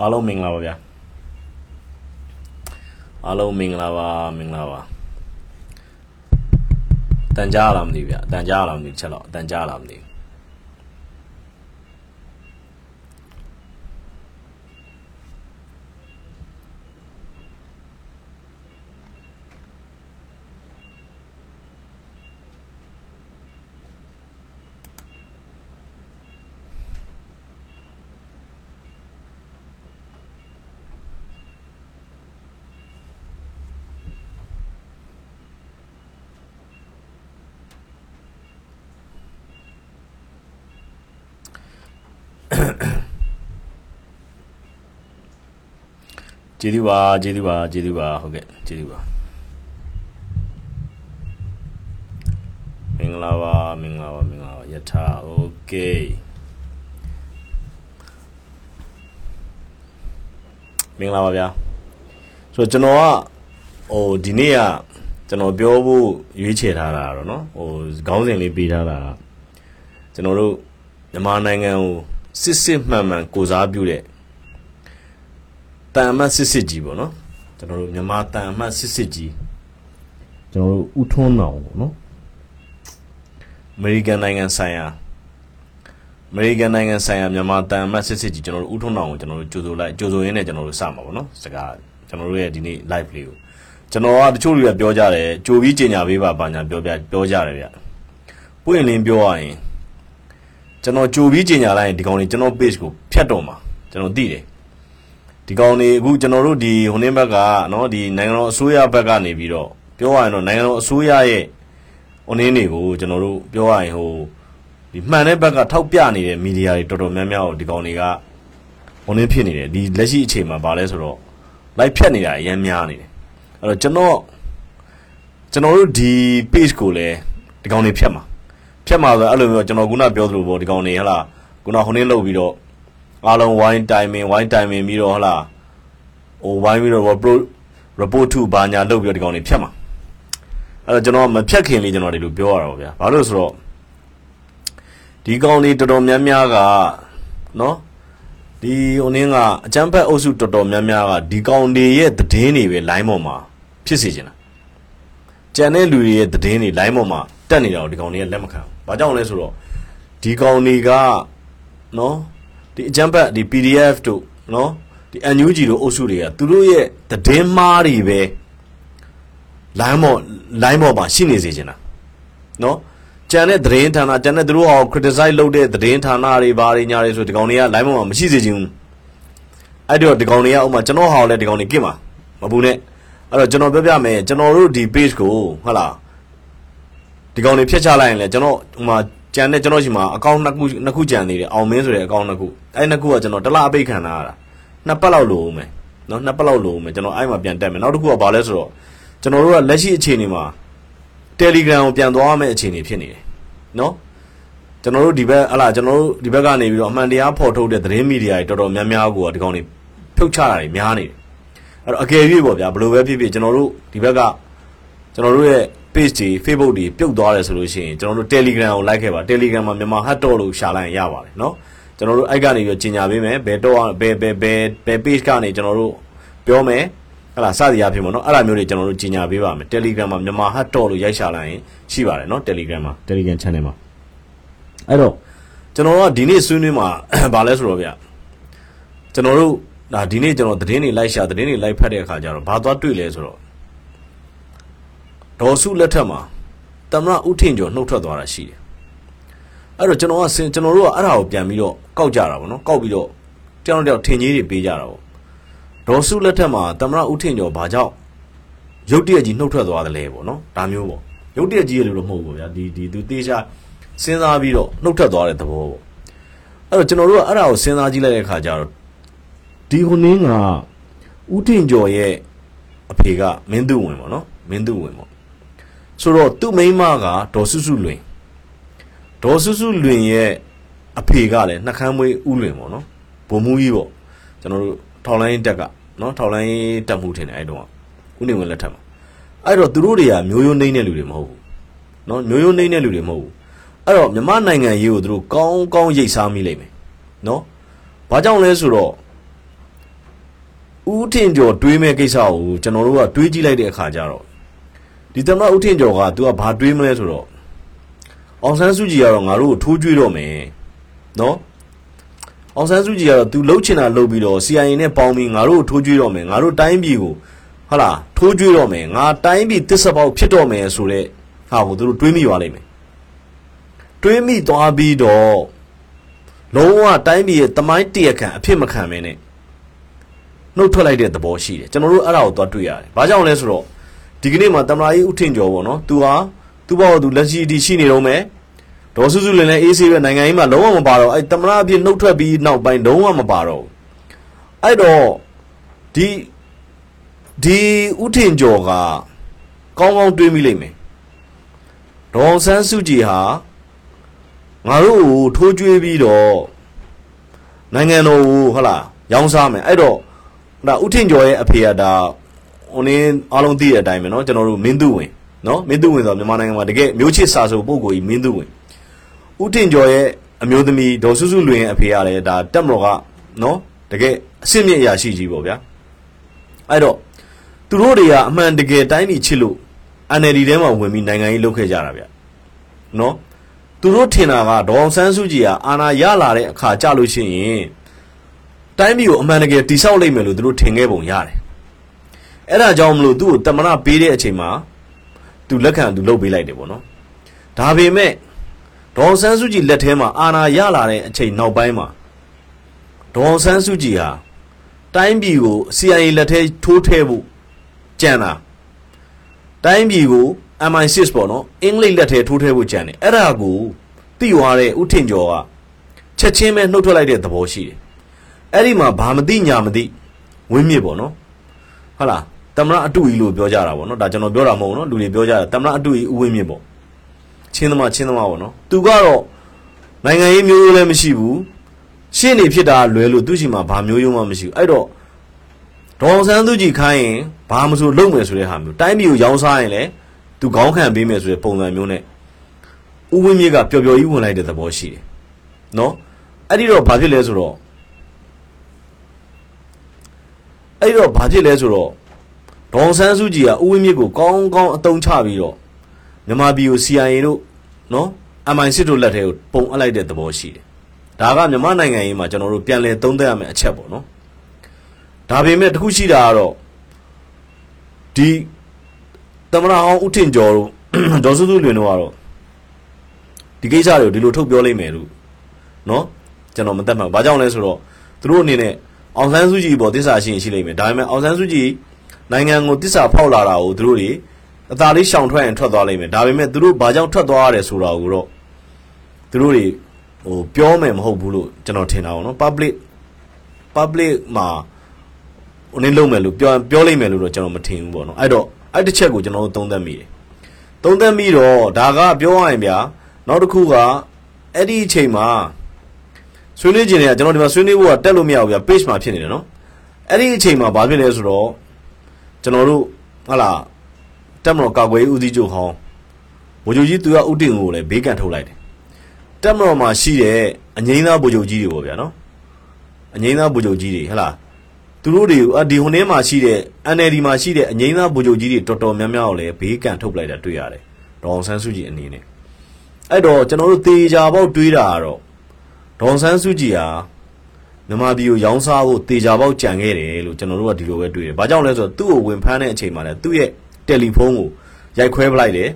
အားလုံးမင်္ဂလာပါဗျာအားလုံးမင်္ဂလာပါမင်္ဂလာပါတန်ကြားလားမသိဘူးဗျာတန်ကြားလားမသိဘူးချက်တော့တန်ကြားလားမသိဘူး ကျေးဇူးပါကျေးဇူးပါကျေးဇူးပါဟုတ်ကဲ့ကျေးဇူးပါမင်္ဂလာပါမင်္ဂလာပါမင်္ဂလာပါယထာโอเคမင်္ဂလာပါဗျာဆိုတော့ကျွန်တော်ကဟိုဒီနေ့ကကျွန်တော်ပြောဖို့ရွေးချယ်ထားတာတော့เนาะဟိုခေါင်းစဉ်လေးပေးထားတာကျွန်တော်တို့မြန်မာနိုင်ငံကိုစစ်စစ်မှန်မှန်ကိုစားပြုတဲ့ တန်အမတ်စစ်စစ်ကြီးပေါ့နော်ကျွန်တော်တို့မြန်မာတန်အမတ်စစ်စစ်ကြီးကျွန်တော်တို့ဥထွန်းအောင်ပေါ့နော်အမေရိကန်နိုင်ငံဆိုင်ရာအမေရိကန်နိုင်ငံဆိုင်ရာမြန်မာတန်အမတ်စစ်စစ်ကြီးကျွန်တော်တို့ဥထွန်းအောင်ကိုကျွန်တော်တို့ကြိုဆိုလိုက်ကြိုဆိုရင်းနဲ့ကျွန်တော်တို့စမှာပေါ့နော်စကားကျွန်တော်တို့ရဲ့ဒီနေ့ live လေးကိုကျွန်တော်ကတချို့တွေကပြောကြတယ်ကြိုပြီးကြင်ညာပေးပါပါညာပြောပြပြောကြတယ်ဗျပွင့်လင်းပြောရရင်ကျွန်တော်ကြိုပြီးကြင်ညာလိုက်ရင်ဒီကောင်လေးကျွန်တော် page ကိုဖျတ်တော့မှာကျွန်တော်သိတယ် ဒီကောင်တွေအခုကျွန်တော်တို့ဒီဟိုနေ့ဘက်ကနော်ဒီနိုင်ငံတော်အစိုးရဘက်ကနေပြီးတော့ပြောရရင်တော့နိုင်ငံတော်အစိုးရရဲ့အနှင်းတွေကိုကျွန်တော်တို့ပြောရရင်ဟိုဒီမှန်တဲ့ဘက်ကထောက်ပြနေတဲ့မီဒီယာတွေတော်တော်များများကိုဒီကောင်တွေကအနှင်းဖြစ်နေတယ်ဒီလက်ရှိအချိန်မှာဗာလဲဆိုတော့လိုက်ဖြတ်နေတာအများများနေတယ်အဲ့တော့ကျွန်တော်ကျွန်တော်တို့ဒီ page ကိုလည်းဒီကောင်တွေဖြတ်မှာဖြတ်မှာဆိုတော့အဲ့လိုမျိုးကျွန်တော်ခုနပြောသလိုပေါ့ဒီကောင်တွေဟလာခုနဟိုနေ့လောက်ပြီးတော့ အားလုံးဝိုင်းတိုင်မင်ဝိုင်းတိုင်မင်ပြီးတော့ဟလာဟိုဝိုင်းပြီးတော့ report report to ဘာညာလုပ်ပြီးတော့ဒီကောင်တွေဖြတ်မှာအဲ့တော့ကျွန်တော်မဖြတ်ခင်လေးကျွန်တော်ဒီလိုပြောရတာပေါ့ဗျာဘာလို့ဆိုတော့ဒီကောင်တွေတော်တော်များများကနော်ဒီဟိုနင်းကအချမ်းဖက်အုပ်စုတော်တော်များများကဒီကောင်တွေရဲ့သတင်းတွေပဲ line ပေါ်မှာဖြစ်စေချင်တာကြံတဲ့လူတွေရဲ့သတင်းတွေ line ပေါ်မှာတက်နေတာကိုဒီကောင်တွေကလက်မခံဘူး။ဘာကြောင့်လဲဆိုတော့ဒီကောင်တွေကနော် ဒီအချမ်းဖက်ဒီ PDF တို့နော်ဒီ NUG တို့အုပ်စုတွေကသူတို့ရဲ့သတင်းမှားတွေပဲ line ပေါ် line ပေါ်မှာရှိနေစေချင်တာနော်ကြံတဲ့သတင်းဌာနကြံတဲ့သူတို့အောင် criticize လုပ်တဲ့သတင်းဌာနတွေဘာတွေညာတွေဆိုဒီကောင်တွေက line ပေါ်မှာမရှိစေချင်ဘူးအဲ့တော့ဒီကောင်တွေကဥမာကျွန်တော်ဟာလည်းဒီကောင်တွေကင်မှာမဘူးနဲ့အဲ့တော့ကျွန်တော်ပြောပြမယ်ကျွန်တော်တို့ဒီ page ကိုဟုတ်လားဒီကောင်တွေဖျက်ချလိုက်ရင်လည်းကျွန်တော်ဥမာ ကြံတဲ့ကျွန်တော်ရှိမှာအကောင့်နှစ်ခုနှစ်ခုကြံနေတယ်အောင်မင်းဆိုတဲ့အကောင့်နှစ်ခုအဲ့နှစ်ခုကကျွန်တော်တစ်လအပိတ်ခံထားရတာနှစ်ပတ်လောက်လိုဦးမယ်နော်နှစ်ပတ်လောက်လိုဦးမယ်ကျွန်တော်အဲ့မှာပြန်တက်မယ်နောက်တစ်ခုကဘာလဲဆိုတော့ကျွန်တော်တို့ကလက်ရှိအခြေအနေမှာ Telegram ကိုပြန်သွားရမယ့်အခြေအနေဖြစ်နေတယ်နော်ကျွန်တော်တို့ဒီဘက်ဟလာကျွန်တော်တို့ဒီဘက်ကနေပြီးတော့အမှန်တရားဖော်ထုတ်တဲ့သတင်းမီဒီယာတွေတော်တော်များများကိုဒီကောင်တွေဖြုတ်ချတာတွေများနေတယ်အဲ့တော့အကယ်၍ပေါ့ဗျာဘယ်လိုပဲဖြစ်ဖြစ်ကျွန်တော်တို့ဒီဘက်ကကျွန်တော်တို့ရဲ့ page တွေ Facebook တွေပြုတ်သွားတယ်ဆိုလို့ရှိရင်ကျွန်တော်တို့ Telegram ကို like ခဲ့ပါ Telegram မှာမြန်မာ hot dog လို့ရှာလိုက်ရင်ရပါတယ်เนาะကျွန်တော်တို့အဲ့ကနေပြီးကြီးညာပေးမယ်ဘယ်တော့ဘယ်ဘယ်ဘယ်ဘယ် page ကနေကျွန်တော်တို့ ပြောမယ်ဟလာစသည်အဖြစ်ပေါ့နော်အဲ့ဒါမျိုးတွေကျွန်တော်တို့ကြီးညာပေးပါမယ် Telegram မှာမြန်မာ hot dot လို့ရိုက်ရှာလိုက်ရင်ရှိပါတယ်နော် Telegram မှာ Telegram channel မှာအဲ့တော့ကျွန်တော်တို့ကဒီနေ့ဆွေးနွေးမှာ ဗာလဲဆိုတော့ဗျကျွန်တော်တို့ဒါဒီနေ့ကျွန်တော်သတင်းတွေလိုက်ရှာသတင်းတွေလိုက်ဖတ်တဲ့အခါကျတော့ဘာသွားတွေ့လဲဆိုတော့ ဒေါ်စုလက်ထက်မှာတမရဥထင်ကျော်နှုတ်ထွက်သွားတာရှိတယ်အဲ့တော့ကျွန်တော်ကစင်ကျွန်တော်တို့ကအဲ့ဒါကိုပြန်ပြီးတော့ကောက်ကြတာပေါ့နော်ကောက်ပြီးတော့တယောက်တစ်ယောက်ထင်ကြီးတွေပေးကြတာပေါ့ဒေါ်စုလက်ထက်မှာတမရဥထင်ကျော်ဘာကြောင့်ရုတ်တရက်ကြီးနှုတ်ထွက်သွားတယ်လဲပေါ့နော်ဒါမျိုးပေါ့ရုတ်တရက်ကြီးလို့တော့မဟုတ်ဘူးဗျာဒီဒီသူတေချာစဉ်းစားပြီးတော့နှုတ်ထွက်သွားတဲ့သဘောပေါ့အဲ့တော့ကျွန်တော်တို့ကအဲ့ဒါကိုစဉ်းစားကြည့်လိုက်တဲ့အခါကျတော့ဒီခုနင်းကဥထင်ကျော်ရဲ့အဖေကမင်းသူဝင်ပေါ့နော်မင်းသူဝင်ပေါ့ ဆိုတော့သူ့မိန်းမကဒေါ်စုစုလွင်ဒေါ်စုစုလွင်ရဲ့အဖေကလည်းနှကမ်းမွေးဥလွင်ပေါ့နော်ဘုံမူကြီးပေါ့ကျွန်တော်တို့ထောင်လိုင်းတက်ကနော်ထောင်လိုင်းတက်မှုထင်တယ်အဲ့တုန်းကဥနေဝင်လက်ထက်မှာအဲ့တော့သူတို့တွေကမျိုးရိုးနှိမ့်တဲ့လူတွေမဟုတ်ဘူးနော်မျိုးရိုးနှိမ့်တဲ့လူတွေမဟုတ်ဘူးအဲ့တော့မြမနိုင်ငံရေးကိုသူတို့ကောင်းကောင်းရိတ်စားမိလိမ့်မယ်နော်ဘာကြောင့်လဲဆိုတော့ဦးထင်ကျော်တွေးမဲ့ကိစ္စကိုကျွန်တော်တို့ကတွေးကြည့်လိုက်တဲ့အခါကျတော့ ဒီသမ္မတဦးထင်ကျော်က तू ကဘာတွေးမလဲဆိုတော့အောင်ဆန်းစုကြည်ကတော့ငါတို့ကိုထိုးကြွေးတော့မယ်နော်အောင်ဆန်းစုကြည်ကတော့ तू လှုပ်ချင်တာလှုပ်ပြီးတော့ CIA နဲ့ပေါင်းပြီးငါတို့ကိုထိုးကြွေးတော့မယ်ငါတို့တိုင်းပြည်ကိုဟာလာထိုးကြွေးတော့မယ်ငါတိုင်းပြည်တစ္ဆပေါက်ဖြစ်တော့မယ်ဆိုတော့ဟာကိုသူတို့တွေးမိပါလိမ့်မယ်တွေးမိသွားပြီးတော့လုံးဝတိုင်းပြည်ရဲ့တမိုင်းတရခံအဖြစ်မခံမင်းနဲ့နှုတ်ထွက်လိုက်တဲ့သဘောရှိတယ်ကျွန်တော်တို့အဲ့ဒါကိုသွားတွေ့ရတယ်။ဘာကြောင့်လဲဆိုတော့ ဒီကနေ့မှာတမလာကြီးဥထင်ကျော်ပေါ့နော်။ तू ဟာသူ့ဘောသူလက်ရှိဒီရှိနေတော့မယ်။ဒေါ်စုစုလင်းလည်းအေးဆေးပဲနိုင်ငံရေးမှာလုံးဝမပါတော့အဲ့တမလာအဖြစ်နှုတ်ထွက်ပြီးနောက်ပိုင်းလုံးဝမပါတော့ဘူး။အဲ့တော့ဒီဒီဥထင်ကျော်ကကောင်းကောင်းတွေးမိလိမ့်မယ်။ဒေါ်ဆန်းစုကြည်ဟာငါတို့ကိုထိုးကြွေးပြီးတော့နိုင်ငံတော်ကိုဟုတ်လားရောင်းစားမယ်အဲ့တော့ဒါဥထင်ကျော်ရဲ့အဖေကဒါ ဟိုနင်းအားလုံးသိတဲ့အတိုင်းပဲเนาะကျွန်တော်တို့မင်းသူဝင်เนาะမင်းသူဝင်ဆိုတော့မြန်မာနိုင်ငံမှာတကယ်မျိုးချစ်စာဆိုပုံကိုကြီးမင်းသူဝင်ဥထင်ကျော်ရဲ့အမျိုးသမီးဒေါ်စုစုလွင်ရဲ့အဖေကလည်းဒါတက်မတော်ကเนาะတကယ်အစစ်မြစ်အရာရှိကြီးပေါ့ဗျာအဲ့တော့သူတို့တွေကအမှန်တကယ်တိုင်းပြည်ချစ်လို့ NLD ထဲမှာဝင်ပြီးနိုင်ငံရေးလုပ်ခဲ့ကြတာဗျเนาะသူတို့ထင်တာကဒေါအောင်ဆန်းစုကြည်ကအာဏာရလာတဲ့အခါကြလို့ရှိရင်တိုင်းပြည်ကိုအမှန်တကယ်တိဆောက်လိုက်မယ်လို့သူတို့ထင်ခဲ့ပုံရတယ်။ အဲ့ဒါကြောင့်မလို့သူ့ကိုတမနာပေးတဲ့အချိန်မှာသူလက်ခံသူလုပ်ပေးလိုက်တယ်ပေါ့နော်။ဒါပေမဲ့ဒေါ်ဆန်းစုကြည်လက်ထဲမှာအာဏာရလာတဲ့အချိန်နောက်ပိုင်းမှာဒေါ်ဆန်းစုကြည်ဟာတိုင်းပြည်ကို CIA လက်ထဲထိုးထဲဖို့ကြံတာတိုင်းပြည်ကို MI6 ပေါ့နော်အင်္ဂလိပ်လက်ထဲထိုးထဲဖို့ကြံတယ်အဲ့ဒါကိုသိသွားတဲ့ဥထင်ကျော်ကချက်ချင်းပဲနှုတ်ထွက်လိုက်တဲ့သဘောရှိတယ်အဲ့ဒီမှာဘာမသိညာမသိဝင်းမြစ်ပေါ့နော်ဟုတ်လားတ မရအတူကြီးလို့ပြောကြတာပေါ့နော်ဒါကျွန်တော်ပြောတာမဟုတ်ဘူးနော်လူတွေပြောကြတာတမရအတူကြီးဥဝင်းမြစ်ပေါ့ချင်းသမားချင်းသမားပေါ့နော်သူကတော့နိုင်ငံရေးမျိုးရိုးလည်းမရှိဘူးရှင်းနေဖြစ်တာလွယ်လို့သူ့ရှိမှာဘာမျိုးရိုးမှမရှိဘူးအဲ့တော့ဒေါအောင်ဆန်းသူကြီးခိုင်းရင်ဘာမဆိုလုပ်မယ်ဆိုတဲ့ဟာမျိုးတိုင်းပြည်ကိုရောင်းစားရင်လည်းသူခေါင်းခံပေးမယ်ဆိုတဲ့ပုံစံမျိုးနဲ့ဥဝင်းမြစ်ကပျော်ပျော်ကြီးဝင်လိုက်တဲ့သဘောရှိတယ်နော်အဲ့ဒီတော့ဘာဖြစ်လဲဆိုတော့အဲ့တော့ဘာဖြစ်လဲဆိုတော့ ဒေါန်ဆန်းစုကြည်ကဥဝင်းမြစ်ကိုကောင်းကောင်းအတုံးချပြီးတော့မြန်မာပြည်ကို CIA တို့နော် MI6 တို့လက်ထဲကိုပုံအပ်လိုက်တဲ့သဘောရှိတယ်ဒါကမြန်မာနိုင်ငံရေးမှာကျွန်တော်တို့ပြန်လည်သုံးသပ်ရမယ့်အချက်ပေါ့နော်ဒါပေမဲ့တခုရှိတာကတော့ဒီသမရအောင်ဥထင်ကျော်တို့ဒေါ်စုစုလွင်တို့ကတော့ဒီကိစ္စတွေကိုဒီလိုထုတ်ပြောလိုက်မယ်လို့နော်ကျွန်တော်မတတ်မှန်ဘာကြောင့်လဲဆိုတော့သူတို့အနေနဲ့အောင်ဆန်းစုကြည်ပေါ်တစ္ဆာရှိရင်ရှိလိမ့်မယ်ဒါပေမဲ့အောင်ဆန်းစုကြည် နိုင်ငံကိုတစ္ဆာဖောက်လာတာကိုသူတို့တွေအသာလေးရှောင်ထွက်ရင်ထွက်သွားလိမ့်မယ်ဒါပေမဲ့သူတို့ဘာကြောင့်ထွက်သွားရတယ်ဆိုတာကိုတော့သူတို့တွေဟိုပြောမယ်မဟုတ်ဘူးလို့ကျွန်တော်ထင်တာပေါ့နော် public public မှာဟိုနေလုံးမယ်လို့ပြောပြောလိမ့်မယ်လို့တော့ကျွန်တော်မထင်ဘူးပေါ့နော်အဲ့တော့အဲ့တစ်ချက်ကိုကျွန်တော်တို့သုံးသပ်မိတယ်သုံးသပ်မိတော့ဒါကပြောရရင်ဗျာနောက်တစ်ခုကအဲ့ဒီအချိန်မှာဆွေးနွေးခြင်းတွေကကျွန်တော်ဒီမှာဆွေးနွေးဖို့ကတက်လို့မရဘူးဗျာ page မှာဖြစ်နေတယ်နော်အဲ့ဒီအချိန်မှာဘာဖြစ်လဲဆိုတော့ ကျွန်တော်တို့ဟာလာတက်မတော်ကာကွယ်ဦးစီးချုပ်ဟောင်းဗိုလ်ချုပ်ကြီးသူကဥတင်ကိုလည်းဘေးကန်ထုတ်လိုက်တယ်တက်မတော်မှာရှိတဲ့အငိမ့်သားဗိုလ်ချုပ်ကြီးတွေပေါ့ဗျာနော်အငိမ့်သားဗိုလ်ချုပ်ကြီးတွေဟလာသူတို့တွေအဒီဟိုနေ့မှာရှိတဲ့ NLD မှာရှိတဲ့အငိမ့်သားဗိုလ်ချုပ်ကြီးတွေတော်တော်များများကိုလည်းဘေးကန်ထုတ်ပလိုက်တာတွေ့ရတယ်ဒေါအောင်ဆန်းစုကြည်အနေနဲ့အဲ့တော့ကျွန်တော်တို့တေချာပေါက်တွေးတာကတော့ဒေါအောင်ဆန်းစုကြည်ဟာ မြန်မာပြည်ကိုရောင်းစားဖို့တေချာပေါက်ကြံခဲ့တယ်လို့ကျွန်တော်တို့ကဒီလိုပဲတွေ့တယ်။ဘာကြောင့်လဲဆိုတော့သူ့ကိုဝင်ဖမ်းတဲ့အချိန်မှာလည်းသူ့ရဲ့တယ်လီဖုန်းကိုရိုက်ခွဲပလိုက်တယ်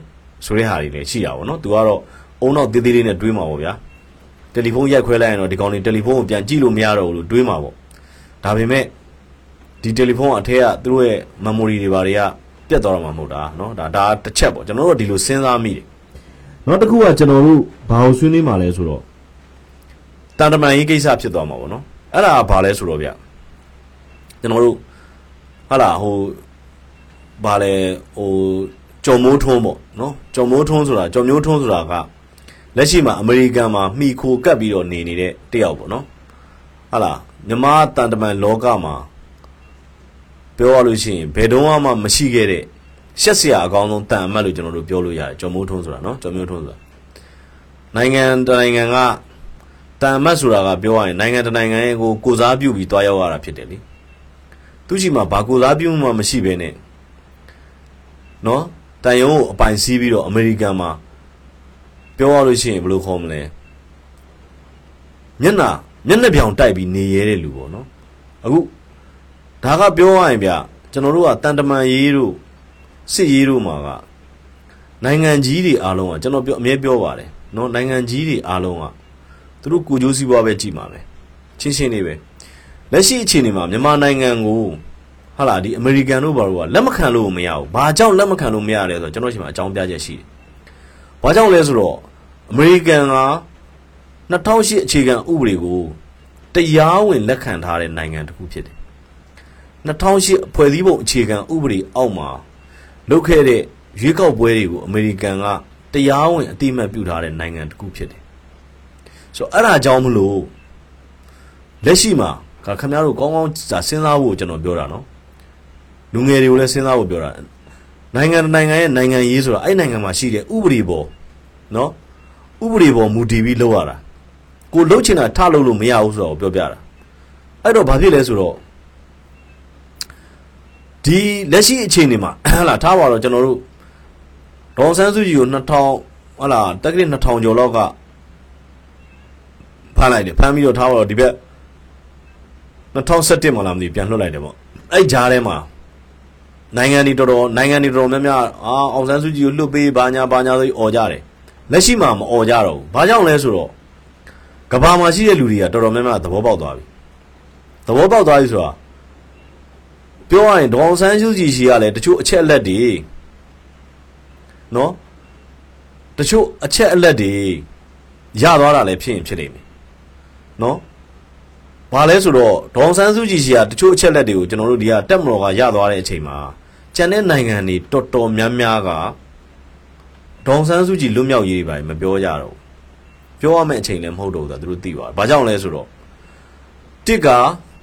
ဆိုတဲ့ဟာတွေလည်းရှိတာပေါ့နော်။သူကတော့အုံနောက်သေးသေးလေးနဲ့တွေးမှာပေါ့ဗျာ။တယ်လီဖုန်းရိုက်ခွဲလိုက်ရင်တော့ဒီကောင်လေးတယ်လီဖုန်းကိုပြန်ကြည့်လို့မရတော့ဘူးလို့တွေးမှာပေါ့။ဒါပေမဲ့ဒီတယ်လီဖုန်းအထက်ကသူ့ရဲ့ memory တွေဘာတွေကပြတ်သွားတော့မှာမဟုတ်တာနော်။ဒါဒါတစ်ချက်ပေါ့။ကျွန်တော်တို့ကဒီလိုစဉ်းစားမိတယ်။နောက်တစ်ခုကကျွန်တော်တို့ဘာကိုဆွေးနွေးမှာလဲဆိုတော့တန်တမာရေးကိစ္စဖြစ်သွားမှာပေါ့နော် အဲ့ဒါကဘာလဲဆိုတော့ဗျကျွန်တော်တို့ဟာလာဟိုဘာလဲဟိုကြော်မိုးထုံးပေါ့နော်ကြော်မိုးထုံးဆိုတာကြော်မျိုးထုံးဆိုတာကလက်ရှိမှာအမေရိကန်မှာမှီခိုကပ်ပြီးတော့နေနေတဲ့တယောက်ပေါ့နော်ဟာလာမြမတန်တမန်လောကမှာပြောရလို့ရှိရင်ဘယ်တော့မှမရှိခဲ့တဲ့ရှက်စရာအကောင်းဆုံးတန်အမတ်လို့ကျွန်တော်တို့ပြောလို့ရတယ်ကြော်မိုးထုံးဆိုတာနော်ကြော်မျိုးထုံးဆိုတာနိုင်ငံတနိုင်ငံက တန်အမတ်ဆိုတာကပြောရရင်နိုင်ငံတနိုင်ငံရဲ့ကိုကိုစားပြုပြီးတွားရောက်ရတာဖြစ်တယ်လေသူရှိမှာဘာကိုစားပြုမှမရှိဘဲနဲ့နော်တန်ယုံကိုအပိုင်စီးပြီးတော့အမေရိကန်မှာပြောရလို့ရှိရင်ဘယ်လိုခေါ်မလဲမျက်နှာမျက်နှာပြောင်တိုက်ပြီးနေရတဲ့လူပေါ့နော်အခုဒါကပြောရရင်ဗျကျွန်တော်တို့ကတန်တမန်ရေးတို့စစ်ရေးတို့မှာကနိုင်ငံကြီးတွေအားလုံးကကျွန်တော်ပြောအမြဲပြောပါတယ်နော်နိုင်ငံကြီးတွေအားလုံးက သူတို့ကိုကြိုးစည်းပွားပဲကြည်မှာပဲချင်းချင်းလေးပဲလက်ရှိအခြေအနေမှာမြန်မာနိုင်ငံကိုဟာလာဒီအမေရိကန်တို့ဘာလို့ကလက်မခံလို့မရဘူးဘာကြောင့်လက်မခံလို့မရလဲဆိုတော့ကျွန်တော်ရှိမှာအကြောင်းပြချက်ရှိတယ်ဘာကြောင့်လဲဆိုတော့အမေရိကန်က2008အခြေခံဥပဒေကိုတရားဝင်လက်ခံထားတဲ့နိုင်ငံတစ်ခုဖြစ်တယ်2008အဖွဲ့အစည်းပုံအခြေခံဥပဒေအောက်မှာလုပ်ခဲ့တဲ့ရွေးကောက်ပွဲတွေကိုအမေရိကန်ကတရားဝင်အတိအမှတ်ပြုထားတဲ့နိုင်ငံတစ်ခုဖြစ်တယ် ဆိုတော့အဲ့ဒါကြောင့်မလို့လက်ရှိမှာခခင်ဗျားတို့ကောင်းကောင်းစာစဉ်းစားဖို့ကျွန်တော်ပြောတာနော်လူငယ်တွေကိုလည်းစဉ်းစားဖို့ပြောတာနိုင်ငံနိုင်ငံရဲ့နိုင်ငံရေးဆိုတာအဲ့နိုင်ငံမှာရှိတဲ့ဥပဒေပေါ်နော်ဥပဒေပေါ်မူတည်ပြီးလုပ်ရတာကိုလှုပ်ချင်တာထလုပ်လို့မရဘူးဆိုတော့ပြောပြတာအဲ့တော့ဘာဖြစ်လဲဆိုတော့ဒီလက်ရှိအခြေအနေမှာဟလာထားပါတော့ကျွန်တော်တို့ဒေါန်ဆန်းစုကြည်ကို2000ဟလာတက္ကသိုလ်2000ကျော်လောက်ကဖ မ်းလိုက်တယ်ဖမ်းပြီးတော့ထားပါတော့ဒီဘက်2017မှာလာမသိပြန်လွှတ်လိုက်တယ်ပေါ့အဲ့ဂျားထဲမှာနိုင်ငံတွေတော်တော်နိုင်ငံတွေတော်တော်များများအာအောင်ဆန်းစုကြည်ကိုလွတ်ပေးဘာညာဘာညာဆိုပြီးអော်ကြတယ်လက်ရှိမှာမអော်ကြတော့ဘူးဘာကြောင့်လဲဆိုတော့ကဘာမှာရှိတဲ့လူတွေကတော်တော်များများသဘောပေါက်သွားပြီသဘောပေါက်သွားပြီဆိုတာပြောရရင်ဒေါအောင်ဆန်းစုကြည်ရှိရလဲတချို့အချက်အလက်တွေနော်တချို့အချက်အလက်တွေရသွားတာလည်းဖြစ်ရင်ဖြစ်နေမယ် နော်ဘာလဲဆိုတော့ဒေါအောင်ဆန်းစုကြည်ရှိရတချို့အချက်လက်တွေကိုကျွန်တော်တို့ဒီကတက်မတော်ကရသွားတဲ့အချိန်မှာကျန်တဲ့နိုင်ငံတွေတော်တော်များများကဒေါအောင်ဆန်းစုကြည်လွတ်မြောက်ရေးတွေပါမပြောကြတော့ပြောရမယ့်အချိန်လည်းမဟုတ်တော့ဘူးသူတို့သိပါတယ်ဘာကြောင့်လဲဆိုတော့တစ်က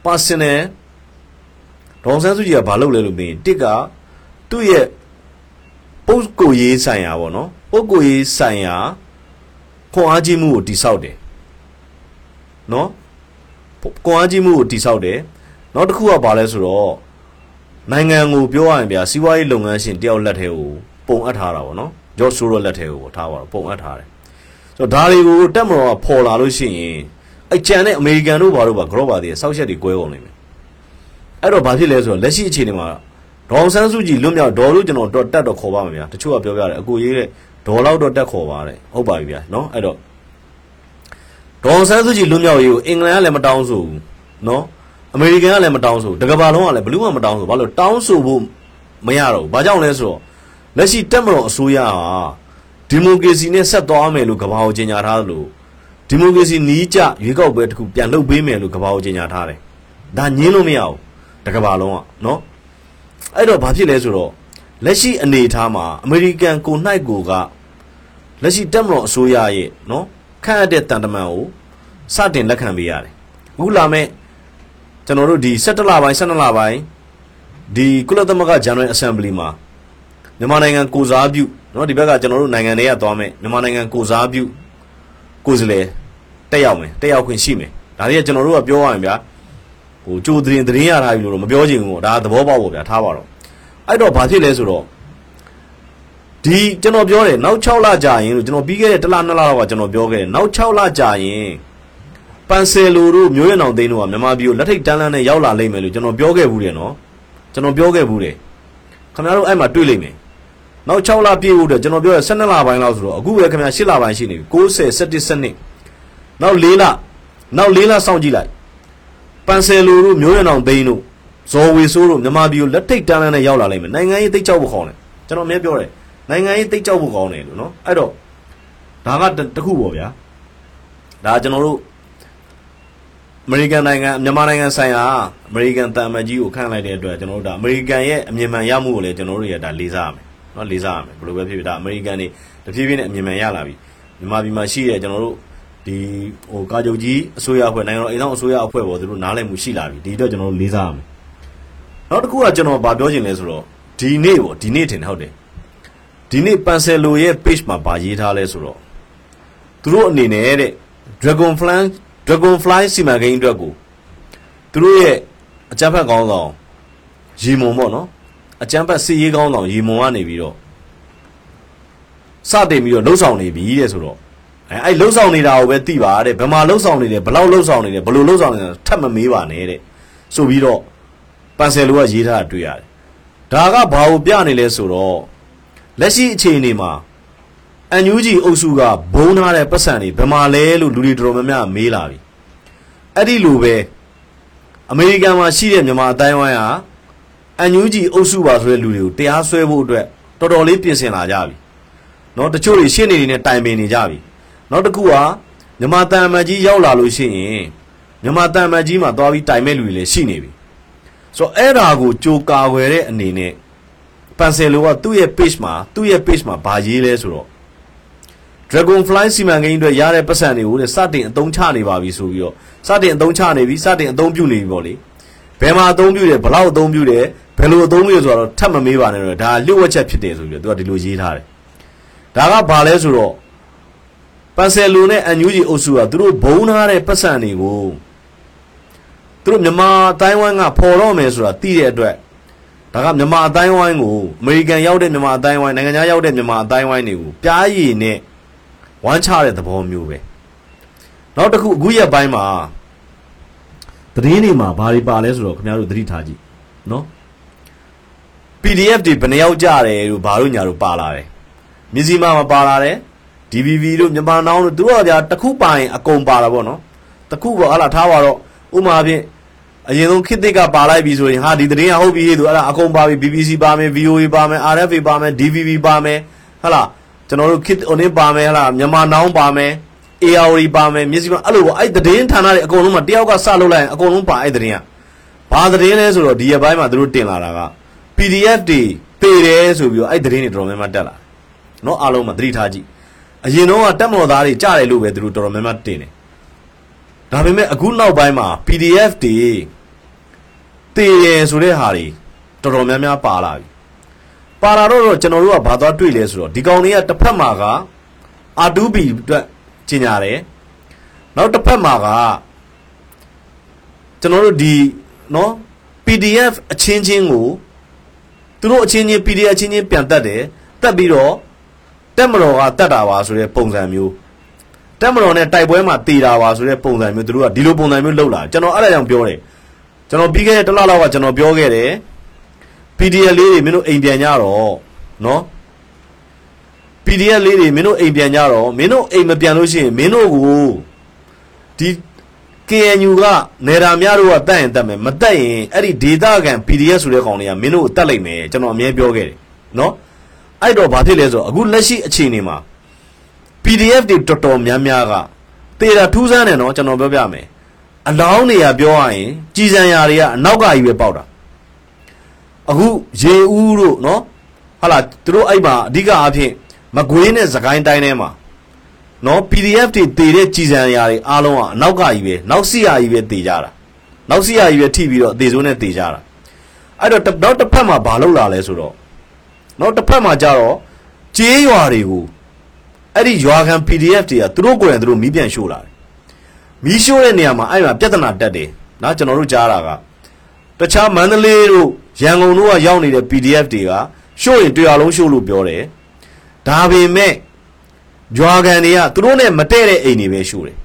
personal ဒေါန်ဆန်းစုကြည်ကဘာလုပ်လဲလို့မေးရင်တစ်ကသူ့ရဲ့ပုဂ္ဂိုလ်ရေးဆိုင်ရာပေါ့နော်ပုဂ္ဂိုလ်ရေးဆိုင်ရာခွန်အားကြီးမှုကိုတိဆောက်တယ် နော်ခွန်အားကြီးမှုကိုတိဆောက်တယ်နောက်တစ်ခုကဘာလဲဆိုတော့နိုင်ငံကိုပြောရရင်ဗျာစီးပွားရေးလုပ်ငန်းရှင်တယောက်လက်ထဲကိုပုံအပ်ထားတာပေါ့နော်ဂျော့ဆိုးရောလက်ထဲကိုထားပါတော့ပုံအပ်ထားတယ်ဆိုတော့ဒါတွေကိုတက်မတော်ကပေါ်လာလို့ရှိရင်အဲ့ကြံတဲ့အမေရိကန်တို့ဘာတို့ဘာဂရော့ပါသေးစောက်ချက်တွေကွဲကုန်နေမယ်အဲ့တော့ဘာဖြစ်လဲဆိုတော့လက်ရှိအခြေအနေမှာဒေါအောင်ဆန်းစုကြည်လွတ်မြောက်ဒေါ်လို့ကျွန်တော်တော့တက်တော့ခေါ်ပါမှာဗျာတချို့ကပြောပြတယ်အကိုရေးတဲ့ဒေါ်လောက်တော့တက်ခေါ်ပါတဲ့ဟုတ်ပါပြီဗျာနော်အဲ့တော့ ဒေါအောင်ဆန်းစုကြည်လွတ်မြောက်ရေးကိုအင်္ဂလန်ကလည်းမတောင်းဆိုဘူးနော်အမေရိကန်ကလည်းမတောင်းဆိုတကဘာလုံးကလည်းဘလူးမှမတောင်းဆိုဘာလို့တောင်းဆိုဖို့မရတော့ဘူးဘာကြောင့်လဲဆိုတော့လက်ရှိတက်မတော်အစိုးရဟာဒီမိုကရေစီနဲ့ဆက်သွားမယ်လို့ကဘာကိုကြေညာထားသလိုဒီမိုကရေစီနီးကျရွေးကောက်ပွဲတစ်ခုပြန်လုပ်ပေးမယ်လို့ကဘာကိုကြေညာထားတယ်ဒါညင်းလို့မရဘူးတကဘာလုံးကနော်အဲ့တော့ဘာဖြစ်လဲဆိုတော့လက်ရှိအနေအထားမှာအမေရိကန်ကိုနှိုက်ကိုကလက်ရှိတက်မတော်အစိုးရရဲ့နော် ခန့်အပ်တဲ့တန်တမန်ကိုစတင်လက်ခံပေးရတယ်အခုလာမဲ့ကျွန်တော်တို့ဒီ17လပိုင်း12လပိုင်းဒီကုလသမဂ္ဂ General Assembly မှာမြန်မာနိုင်ငံကိုစားပြုเนาะဒီဘက်ကကျွန်တော်တို့နိုင်ငံတွေကသွားမယ်မြန်မာနိုင်ငံကိုစားပြုကိုယ်စားလှယ်တက်ရောက်မယ်တက်ရောက်ခွင့်ရှိမယ်ဒါတွေကကျွန်တော်တို့ကပြောရရင်ဗျာဟ ဟိုကြိုသတင်းသတင်းရထားပြီလို့တော့မပြောချင်ဘူးပေါ့ဒါသဘောပေါက်ပေါ့ဗျာထားပါတော့အဲ့တော့ဘာဖြစ်လဲဆိုတော့ ဒီကျွန်တော်ပြောတယ်နောက်6လကြာရင်လို့ကျွန်တော်ပြီးခဲ့တဲ့တစ်လနှစ်လလောက်ကကျွန်တော်ပြောခဲ့တယ်နောက်6လကြာရင်ပန်ဆယ်လိုတို့မျိုးရအောင်သိန်းတို့ကမြန်မာပြည်ကိုလက်ထိတ်တန်းလန်းနဲ့ရောက်လာလိမ့်မယ်လို့ကျွန်တော်ပြောခဲ့ဘူးတယ်နော်ကျွန်တော်ပြောခဲ့ဘူးတယ်ခင်ဗျားတို့အဲ့မှာတွေ့လိမ့်မယ်နောက်6လပြည့်ဖို့အတွက်ကျွန်တော်ပြောရ12လပိုင်းလောက်ဆိုတော့အခုပဲခင်ဗျာ8လပိုင်းရှိနေပြီ90 17 12နောက်4လနောက်4လစောင့်ကြည့်လိုက်ပန်ဆယ်လိုတို့မျိုးရအောင်သိန်းတို့ဇော်ဝေဆိုးတို့မြန်မာပြည်ကိုလက်ထိတ်တန်းလန်းနဲ့ရောက်လာလိမ့်မယ်နိုင်ငံရေးသိကြောက်ဖို့ခေါင်းတယ်ကျွန်တော်အမြဲပြောတယ် နိုင်ငံရေးသိကြောက်ဖို့ခေါင်းတယ်လို့နော်အဲ့တော့ဒါကတတစ်ခုပေါ့ဗျာဒါကျွန်တော်တို့အမေရိကန်နိုင်ငံမြန်မာနိုင်ငံဆိုင်ရာအမေရိကန်တန်မတ်ကြီးကိုခန့်လိုက်တဲ့အတွက်ကျွန်တော်တို့ဒါအမေရိကန်ရဲ့အမြင်မှန်ရမှုကိုလည်းကျွန်တော်တို့ရဒါလေးစားရမယ်နော်လေးစားရမယ်ဘယ်လိုပဲဖြစ်ဖြစ်ဒါအမေရိကန်တွေတဖြည်းဖြည်းနဲ့အမြင်မှန်ရလာပြီမြန်မာပြည်မှာရှိတဲ့ကျွန်တော်တို့ဒီဟိုကာချုပ်ကြီးအစိုးရအဖွဲ့နိုင်ငံတော်အိမ်ဆောင်အစိုးရအဖွဲ့ပေါ်သူတို့နားလည်မှုရှိလာပြီဒီအတွက်ကျွန်တော်တို့လေးစားရမယ်နောက်တစ်ခုကကျွန်တော်ဗာပြောချင်လဲဆိုတော့ဒီနေ့ပေါ့ဒီနေ့ထင်တယ်ဟုတ်တယ် ဒီနေ့ပန်ဆယ်လိုရဲ့ page မှာဗာရေးထားလဲဆိုတော့သူတို့အနေနဲ့တဲ့ Dragonfly Dragonfly စီမံကိန်းအတွက်ကိုသူတို့ရဲ့အကြမ်းဖက်ကောင်းဆောင်ရီမုံပေါ့နော်အကြမ်းဖက်စစ်ရေးကောင်းဆောင်ရီမုံကနေပြီးတော့စတင်ပြီးတော့လှုပ်ဆောင်နေပြီတဲ့ဆိုတော့အဲအဲ့လှုပ်ဆောင်နေတာကိုပဲသိပါတဲ့ဘယ်မှာလှုပ်ဆောင်နေတယ်ဘယ်လောက်လှုပ်ဆောင်နေတယ်ဘယ်လိုလှုပ်ဆောင်နေတယ်ထပ်မမေးပါနဲ့တဲ့ဆိုပြီးတော့ပန်ဆယ်လိုကရေးထားတာတွေ့ရတယ်ဒါကဘာကိုပြနေလဲဆိုတော့ လက်ရှိအခြေအနေမှာအန်ယူဂျီအုပ်စုကဘုံထားတဲ့ပတ်စံတွေဘယ်မှာလဲလို့လူတွေတော်တော်များများမေးလာပြီအဲ့ဒီလိုပဲအမေရိကန်မှာရှိတဲ့မြန်မာအတိုင်းဝိုင်းဟာအန်ယူဂျီအုပ်စုပါဆိုတဲ့လူတွေကိုတရားစွဲဖို့အတွက်တော်တော်လေးပြင်ဆင်လာကြပြီเนาะတချို့တွေရှင်းနေနေနဲ့တိုင်ပင်နေကြပြီနောက်တစ်ခုကမြန်မာတန်အမတ်ကြီးရောက်လာလို့ရှိရင်မြန်မာတန်အမတ်ကြီးမှာသွားပြီးတိုင်မဲ့လူတွေလည်းရှိနေပြီဆိုတော့အဲ့ဒါကိုကြိုကာွယ်တဲ့အနေနဲ့ ပန်ဆယ်လိုကသူ့ရဲ့ page မှာသူ့ရဲ့ page မှာဗာရေးလဲဆိုတော့ Dragonfly စီမံကိန်းအတွက်ရတဲ့ပတ်စံတွေကိုတဲ့စတင်အသုံးချနေပါပြီဆိုပြီးတော့စတင်အသုံးချနေပြီစတင်အသုံးပြုနေပြီပေါ့လေဘယ်မှာအသုံးပြုတယ်ဘယ်လောက်အသုံးပြုတယ်ဘယ်လိုအသုံးပြုရဆိုတော့ထပ်မမေးပါနဲ့တော့ဒါလျှို့ဝှက်ချက်ဖြစ်တယ်ဆိုပြီးတော့သူကဒီလိုရေးထားတယ်ဒါကဘာလဲဆိုတော့ပန်ဆယ်လိုနဲ့အန်ယူဂျီအုပ်စုကသူတို့ဘုံထားတဲ့ပတ်စံတွေကိုသူတို့မြန်မာတိုင်းဝိုင်းကပေါ်တော့မယ်ဆိုတာသိတဲ့အတွက် ဒါကမြန်မာအတိုင်းဝိုင်းကိုအမေရိကန်ရောက်တဲ့မြန်မာအတိုင်းဝိုင်းနိုင်ငံခြားရောက်တဲ့မြန်မာအတိုင်းဝိုင်းတွေကိုပြားရည်နဲ့ဝမ်းချတဲ့သဘောမျိုးပဲနောက်တစ်ခုအခုရက်ပိုင်းမှာသတင်းတွေမှာဘာတွေပါလဲဆိုတော့ခင်ဗျားတို့သတိထားကြည့်နော် PDF တွေဘယ်နှယောက်ကြတယ်လို့ဘာလို့ညာလို့ပါလာတယ်မြစည်းမမှာပါလာတယ် DVV တို့မြန်မာနောင်တို့သူတို့ကကြာတစ်ခုပါရင်အကုန်ပါတာပေါ့နော်တစ်ခုပေါ့ဟာလာထားပါတော့ဥမာဖြင့် အရင်ဆုံးခစ်သစ်ကပါလိုက်ပြီဆိုရင်ဟာဒီသတင်းကဟုတ်ပြီဟေ့သူအဲ့ဒါအကုန်ပါပြီ BBC ပါမယ် VOA ပါမယ် RFA ပါမယ် DVB ပါမယ်ဟာလာကျွန်တော်တို့ခစ်ဟိုနေပါမယ်ဟာလာမြန်မာနောင်ပါမယ် ARD ပါမယ်မြစည်းမအဲ့လိုပေါ့အဲ့သတင်းဌာနတွေအကုန်လုံးမှာတယောက်ကစလုပ်လိုက်ရင်အကုန်လုံးပါအဲ့သတင်းကဘာသတင်းလဲဆိုတော့ဒီရက်ပိုင်းမှာသူတို့တင်လာတာက PDF တွေပေတယ်ဆိုပြီးတော့အဲ့သတင်းတွေတော်တော်များများတက်လာတယ်နော်အားလုံးမှာသတိထားကြည့်အရင်တော့ကတက်မော်သားတွေကြားတယ်လို့ပဲသူတို့တော်တော်များများတင်တယ် ဒါပေမဲ့အခုနောက်ပိုင်းမှာ PDF တွေတည်ရယ်ဆိုတဲ့ဟာတွေတော်တော်များများပါလာပြီပါလာတော့ကျွန်တော်တို့ကဘာသွားတွေ့လဲဆိုတော့ဒီကောင်တွေကတစ်ဖက်မှာက R2B အတွက်ကျင်ညာတယ်နောက်တစ်ဖက်မှာကကျွန်တော်တို့ဒီနော် PDF အချင်းချင်းကိုသူတို့အချင်းချင်း PDF အချင်းချင်းပြန်တက်တယ်တက်ပြီးတော့တက်မတော်ကတက်တာပါဆိုတဲ့ပုံစံမျိုး တက်မတော်နဲ့တိုက်ပွဲမှာတည်တာပါဆိုတဲ့ပုံစံမျိုးသူတို့ကဒီလိုပုံစံမျိုးလှုပ်လာကျွန်တော်အဲ့ဒါကြောင့်ပြောတယ်ကျွန်တော်ပြီးခဲ့တဲ့တစ်လလောက်ကကျွန်တော်ပြောခဲ့တယ် PDF လေးတွေမင်းတို့အိမ်ပြန်ကြတော့နော် PDF လေးတွေမင်းတို့အိမ်ပြန်ကြတော့မင်းတို့အိမ်မပြန်လို့ရှိရင်မင်းတို့ကိုဒီ KNU ကနေရာများတို့ကတက်ရင်တက်မယ်မတက်ရင်အဲ့ဒီဒေတာကန် PDF ဆိုတဲ့ကောင်တွေကမင်းတို့ကိုတက်လိုက်မယ်ကျွန်တော်အမြဲပြောခဲ့တယ်နော်အဲ့တော့ဘာဖြစ်လဲဆိုတော့အခုလက်ရှိအခြေအနေမှာ PDF တွေတော်တော်များများကတေတာထူးဆန်းတယ်နော်ကျွန်တော်ပြောပြမယ်အလောင်းတွေကပြောရရင်ကြည်စံရာတွေကအနောက်ကကြီးပဲပေါက်တာအခုရေဦးတို့နော်ဟာလာသူတို့အဲ့မှာအဓိကအားဖြင့်မကွေးနဲ့စကိုင်းတိုင်းထဲမှာနော် PDF တွေတည်တဲ့ကြည်စံရာတွေအားလုံးကအနောက်ကကြီးပဲနောက်စီရာကြီးပဲတည်ကြတာနောက်စီရာကြီးပဲထိပြီးတော့အသေးစိုးနဲ့တည်ကြတာအဲ့တော့နောက်တစ်ဖက်မှာဘာလုပ်လာလဲဆိုတော့နောက်တစ်ဖက်မှာကြတော့ကြေးရွာတွေကို အဲ့ဒီရွာခံ PDF တွေကသူတို့ကိုယ်တိုင်သူတို့မီးပြန်ရှို့လာတယ်မီးရှို့တဲ့နေရာမှာအဲ့မှာပြဿနာတက်တယ်နော်ကျွန်တော်တို့ကြားတာကတခြားမန္တလေးတို့ရန်ကုန်တို့ကရောက်နေတဲ့ PDF တွေကရှို့ရင်တရားလုံးရှို့လို့ပြောတယ်ဒါပေမဲ့ကြွာကန်တွေကသူတို့နဲ့မတည့်တဲ့အိမ်တွေပဲရှို့တယ်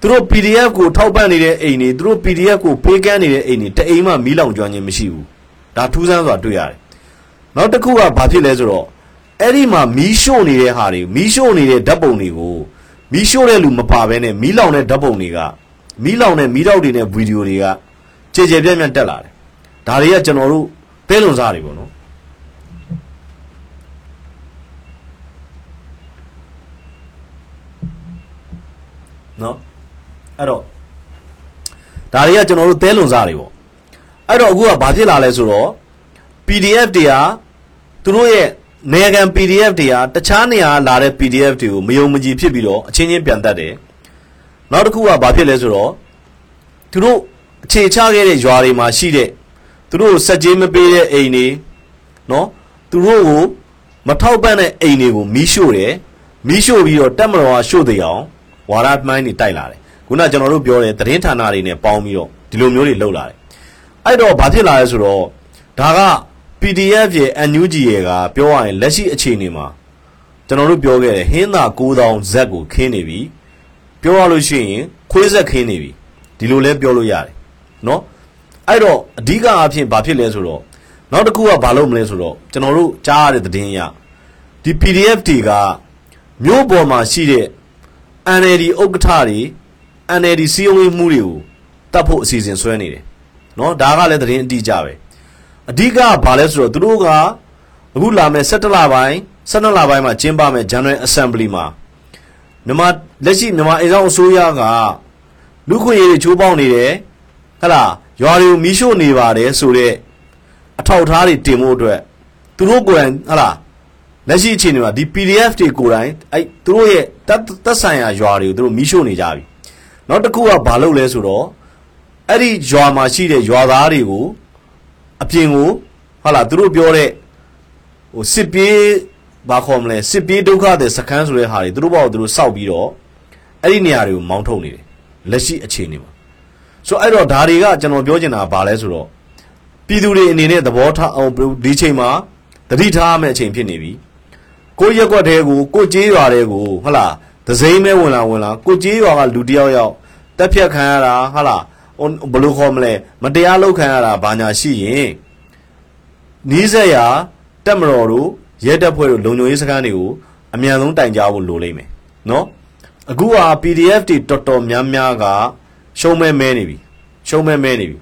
သူတို့ PDF ကိုထောက်ပံ့နေတဲ့အိမ်တွေသူတို့ PDF ကိုဖေးကမ်းနေတဲ့အိမ်တွေတအိမ်မှမီးလောင်ကျွမ်းခြင်းမရှိဘူးဒါထူးဆန်းစွာတွေ့ရတယ်နောက်တစ်ခုကဘာဖြစ်လဲဆိုတော့ အဲ့ဒီမှာမီးရှို့နေတဲ့ဟာတွေမီးရှို့နေတဲ့ဓာတ်ပုံတွေကိုမီးရှို့တဲ့လူမပါဘဲနဲ့မီးလောင်တဲ့ဓာတ်ပုံတွေကမီးလောင်တဲ့မီးတောက်တွေနဲ့ဗီဒီယိုတွေကကြည်ကြဲပြန့်ပြန့်တက်လာတယ်ဒါတွေကကျွန်တော်တို့တဲလွန်စားတွေပေါ့နော်နော်အဲ့တော့ဒါတွေကကျွန်တော်တို့တဲလွန်စားတွေပေါ့အဲ့တော့အခုကဘာဖြစ်လာလဲဆိုတော့ PDF တွေကသူတို့ရဲ့ နေခံ PDF တွေကတခြားနေရာလာတဲ့ PDF တွေကိုမယုံမကြည်ဖြစ်ပြီးတော့အချင်းချင်းပြန်တတ်တယ်နောက်တစ်ခုကဘာဖြစ်လဲဆိုတော့သူတို့အခြေချခဲ့တဲ့ရွာတွေမှာရှိတဲ့သူတို့စက်ကြီးမပေးတဲ့အိမ်တွေနော်သူတို့ကိုမထောက်ပံ့တဲ့အိမ်တွေကိုမီးရှို့တယ်မီးရှို့ပြီးတော့တက်မတော်ကရှို့တဲ့အောင်ဝါရမှိုင်းတွေတိုက်လာတယ်ခုနကျွန်တော်တို့ပြောတဲ့သတင်းဌာနတွေနဲ့ပေါင်းပြီးတော့ဒီလိုမျိုးတွေလုပ်လာတယ်အဲ့တော့ဘာဖြစ်လာလဲဆိုတော့ဒါက PDF ရဲ့ NUG ရဲ့ကပြောရရင်လက်ရှိအခြေအနေမှာကျွန်တော်တို့ပြောခဲ့တယ်ဟင်းသာ9000ဇက်ကိုခင်းနေပြီပြောရလို့ရှိရင်ခွေးဆက်ခင်းနေပြီဒီလိုလဲပြောလို့ရတယ်เนาะအဲ့တော့အဓိကအားဖြင့်ဘာဖြစ်လဲဆိုတော့နောက်တစ်ခုကဘာလုပ်မလဲဆိုတော့ကျွန်တော်တို့ကြားရတဲ့သတင်းအရဒီ PDF တွေကမြို့ပေါ်မှာရှိတဲ့ NLD ဥက္ကဋ္ဌတွေ NLD စီယုံရေးမှုတွေကိုတတ်ဖို့အစီအစဉ်ဆွဲနေတယ်เนาะဒါကလည်းသတင်းအတိအကျပဲ အဓိကဘာလဲဆိုတော့သူတို့ကအခုလာမယ့်17လပိုင်း12လပိုင်းမှာကျင်းပမယ့် General Assembly မှာမြန်မာလက်ရှိမြန်မာအိမ်ဆောင်အစိုးရကလူခွင့်ရေးတွေချိုးပေါက်နေတယ်ဟဟလားရွာတွေကိုမီးရှို့နေပါတယ်ဆိုတော့အထောက်ထားတွေတင်ဖို့အတွက်သူတို့ကိုယ်တိုင်ဟဟလားလက်ရှိအခြေအနေမှာဒီ PDF တွေကိုယ်တိုင်အဲ့သူတို့ရဲ့တက်တက်ဆိုင်ရာရွာတွေကိုသူတို့မီးရှို့နေကြပြီနောက်တစ်ခုကဘာလုပ်လဲဆိုတော့အဲ့ဒီရွာမှာရှိတဲ့ရွာသားတွေကို အပြင်ကိုဟုတ်လားသူတို့ပြောတဲ့ဟိုစစ်ပြေးဘာခေါ်မလဲစစ်ပြေးဒုက္ခတဲ့စခန်းဆိုတဲ့ဟာတွေသူတို့ဘောက်သူတို့စောက်ပြီးတော့အဲ့ဒီနေရာတွေကိုမောင်းထုတ်နေတယ်လက်ရှိအခြေအနေမှာဆိုအဲ့တော့ဒါတွေကကျွန်တော်ပြောချင်တာကဘာလဲဆိုတော့ပြည်သူတွေအနေနဲ့သဘောထားအောင်ဒီချိန်မှာတတိထားမယ့်အချိန်ဖြစ်နေပြီကိုရက်ွက်တဲကိုကိုကြေးရွာတဲကိုဟုတ်လားဒဇိမ့်မဲဝင်လာဝင်လာကိုကြေးရွာကလူတယောက်ယောက်တက်ဖြတ်ခံရတာဟုတ်လား ဘယ်လိုခေါ်မလဲမတရားလုပ်ခံရတာဘာညာရှိရင်နီးစက်ရာတက်မတော်တို့ရဲတပ်ဖွဲ့တို့လုံခြုံရေးစခန်းတွေကိုအမြန်ဆုံးတိုင်ကြားဖို့လိုလိမ့်မယ်နော်အခုဟာ PDF တွေတော်တော်များများကရှုံးမဲမဲနေပြီရှုံးမဲမဲနေပြီ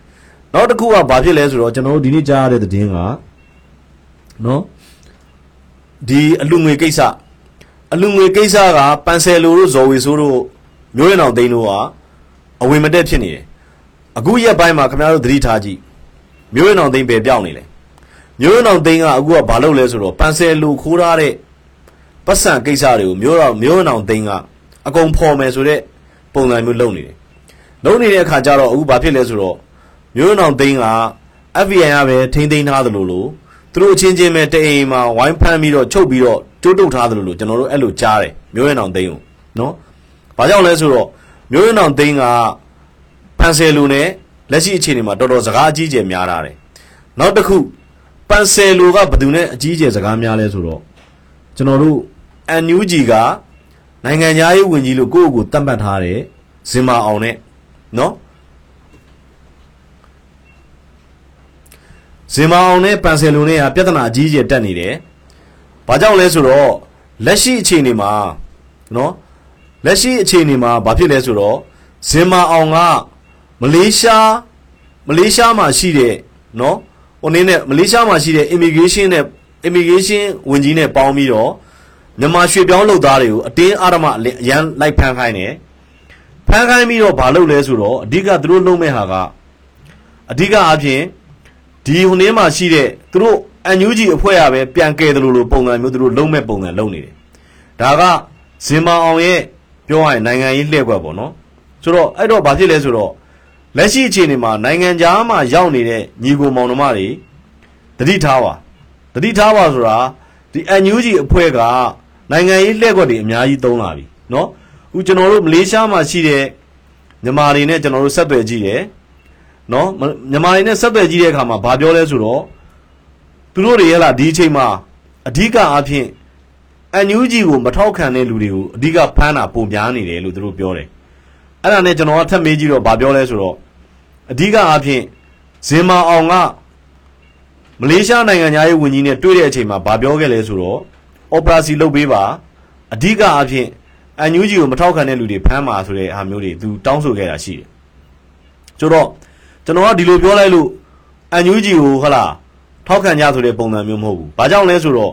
နောက်တစ်ခုကဘာဖြစ်လဲဆိုတော့ကျွန်တော်တို့ဒီနေ့ကြားရတဲ့သတင်းကနော်ဒီအလူငွေကိစ္စအလူငွေကိစ္စကပန်ဆယ်လိုတို့ဇော်ဝေဆိုးတို့မျိုးရံအောင်သိန်းတို့ကအဝင်မတက်ဖြစ်နေတယ် အခုရက်ပိုင်းမှာခင်ဗျားတို့သတိထားကြည့်မျိုးရံအောင်သိန်းပဲပြောင်းနေလဲမျိုးရံအောင်သိန်းကအခုကဘာလုပ်လဲဆိုတော့ပန်ဆယ်လိုခိုးထားတဲ့ပတ်စံကိစ္စတွေကိုမျိုးတော်မျိုးရံအောင်သိန်းကအကုန်ဖော်မယ်ဆိုတဲ့ပုံစံမျိုးလုပ်နေတယ်လုပ်နေတဲ့အခါကျတော့အခုဘာဖြစ်လဲဆိုတော့မျိုးရံအောင်သိန်းက FBI ကပဲထိမ့်သိမ်းထားသလိုလိုသူတို့အချင်းချင်းပဲတအိမ်မှာဝိုင်းဖမ်းပြီးတော့ချုပ်ပြီးတော့တိုးတုတ်ထားသလိုလိုကျွန်တော်တို့အဲ့လိုကြားတယ်မျိုးရံအောင်သိန်းကိုနော်ဘာကြောင့်လဲဆိုတော့မျိုးရံအောင်သိန်းက ပန်ဆယ်လူနဲ့လက်ရှိအခြေအနေမှာတော်တော်စကားအကြီးကျယ်များတာတယ်နောက်တစ်ခုပန်ဆယ်လူကဘယ်သူနဲ့အကြီးကျယ်စကားများလဲဆိုတော့ကျွန်တော်တို့ NUG ကနိုင်ငံသားရေးဝန်ကြီးလို့ကိုယ့်ကိုယ်ကိုတတ်မှတ်ထားတယ်ဇင်မာအောင်နဲ့နော်ဇင်မာအောင်နဲ့ပန်ဆယ်လူနဲ့ကပြဿနာအကြီးကျယ်တက်နေတယ်။ဘာကြောင့်လဲဆိုတော့လက်ရှိအခြေအနေမှာနော်လက်ရှိအခြေအနေမှာဘာဖြစ်လဲဆိုတော့ဇင်မာအောင်က မလေးရှားမလေးရှားမှာရှိတဲ့နော်ဟိုနည်းနဲ့မလေးရှားမှာရှိတဲ့ immigration နဲ့ immigration ဝန်ကြီးနဲ့ပေါင်းပြီးတော့မြန်မာရွှေပြောင်းလုပ်သားတွေကိုအတင်းအဓမ္မအရန်လိုက်ဖမ်းခိုင်းတယ်ဖမ်းခိုင်းပြီးတော့ဘာလုပ်လဲဆိုတော့အဓိကသူတို့လုပ်မဲ့ဟာကအဓိကအားဖြင့်ဒီဟိုနည်းမှာရှိတဲ့သူတို့အန်ယူဂျီအဖွဲ့ရပဲပြန်ကဲတယ်လို့လို့ပုံစံမျိုးသူတို့လုံးမဲ့ပုံစံလုံးနေတယ်ဒါကဇင်မာအောင်ရဲ့ပြောရရင်နိုင်ငံရေးလှည့်ကွက်ပေါ့နော်ဆိုတော့အဲ့တော့ဘာဖြစ်လဲဆိုတော့ လက်ရှိအခြေအနေမှာနိုင်ငံခြားမှာရောက်နေတဲ့ညီကိုမောင်နှမတွေတတိထားပါတတိထားပါဆိုတာဒီ NUG အဖွဲ့ကနိုင်ငံရေးလှည့်ကွက်တွေအများကြီးသုံးလာပြီเนาะအခုကျွန်တော်တို့မလေးရှားမှာရှိတဲ့ မြန်မာတွေနဲ့ကျွန်တော်တို့ဆက်သွယ်ကြည့်တယ်နော်မမြန်မာတွေနဲ့ဆက်သွယ်ကြည့်တဲ့အခါမှာဘာပြောလဲဆိုတော့သူတို့တွေရလားဒီအချိန်မှာအဓိကအားဖြင့်အန်ယူဂျီကိုမထောက်ခံတဲ့လူတွေကိုအဓိကဖမ်းတာပုံများနေတယ်လို့သူတို့ပြောတယ် အဲ့ဒါနဲ့ကျွန်တော်ကထပ်မေးကြည့်တော့ဘာပြောလဲဆိုတော့အဓိကအားဖြင့်ဇင်မာအောင်ကမလေးရှားနိုင်ငံသားရေးဝန်ကြီးနဲ့တွေ့တဲ့အချိန်မှာဘာပြောခဲ့လဲဆိုတော့အော်ပရာစီလုပ်ပေးပါအဓိကအားဖြင့်အန်ယူဂျီကိုမထောက်ခံတဲ့လူတွေဖမ်းပါဆိုတဲ့အားမျိုးတွေသူတောင်းဆိုခဲ့တာရှိတယ်ဆိုတော့ကျွန်တော်ကဒီလိုပြောလိုက်လို့အန်ယူဂျီကိုဟလာထောက်ခံကြဆိုတဲ့ပုံစံမျိုးမဟုတ်ဘူး။ဘာကြောင့်လဲဆိုတော့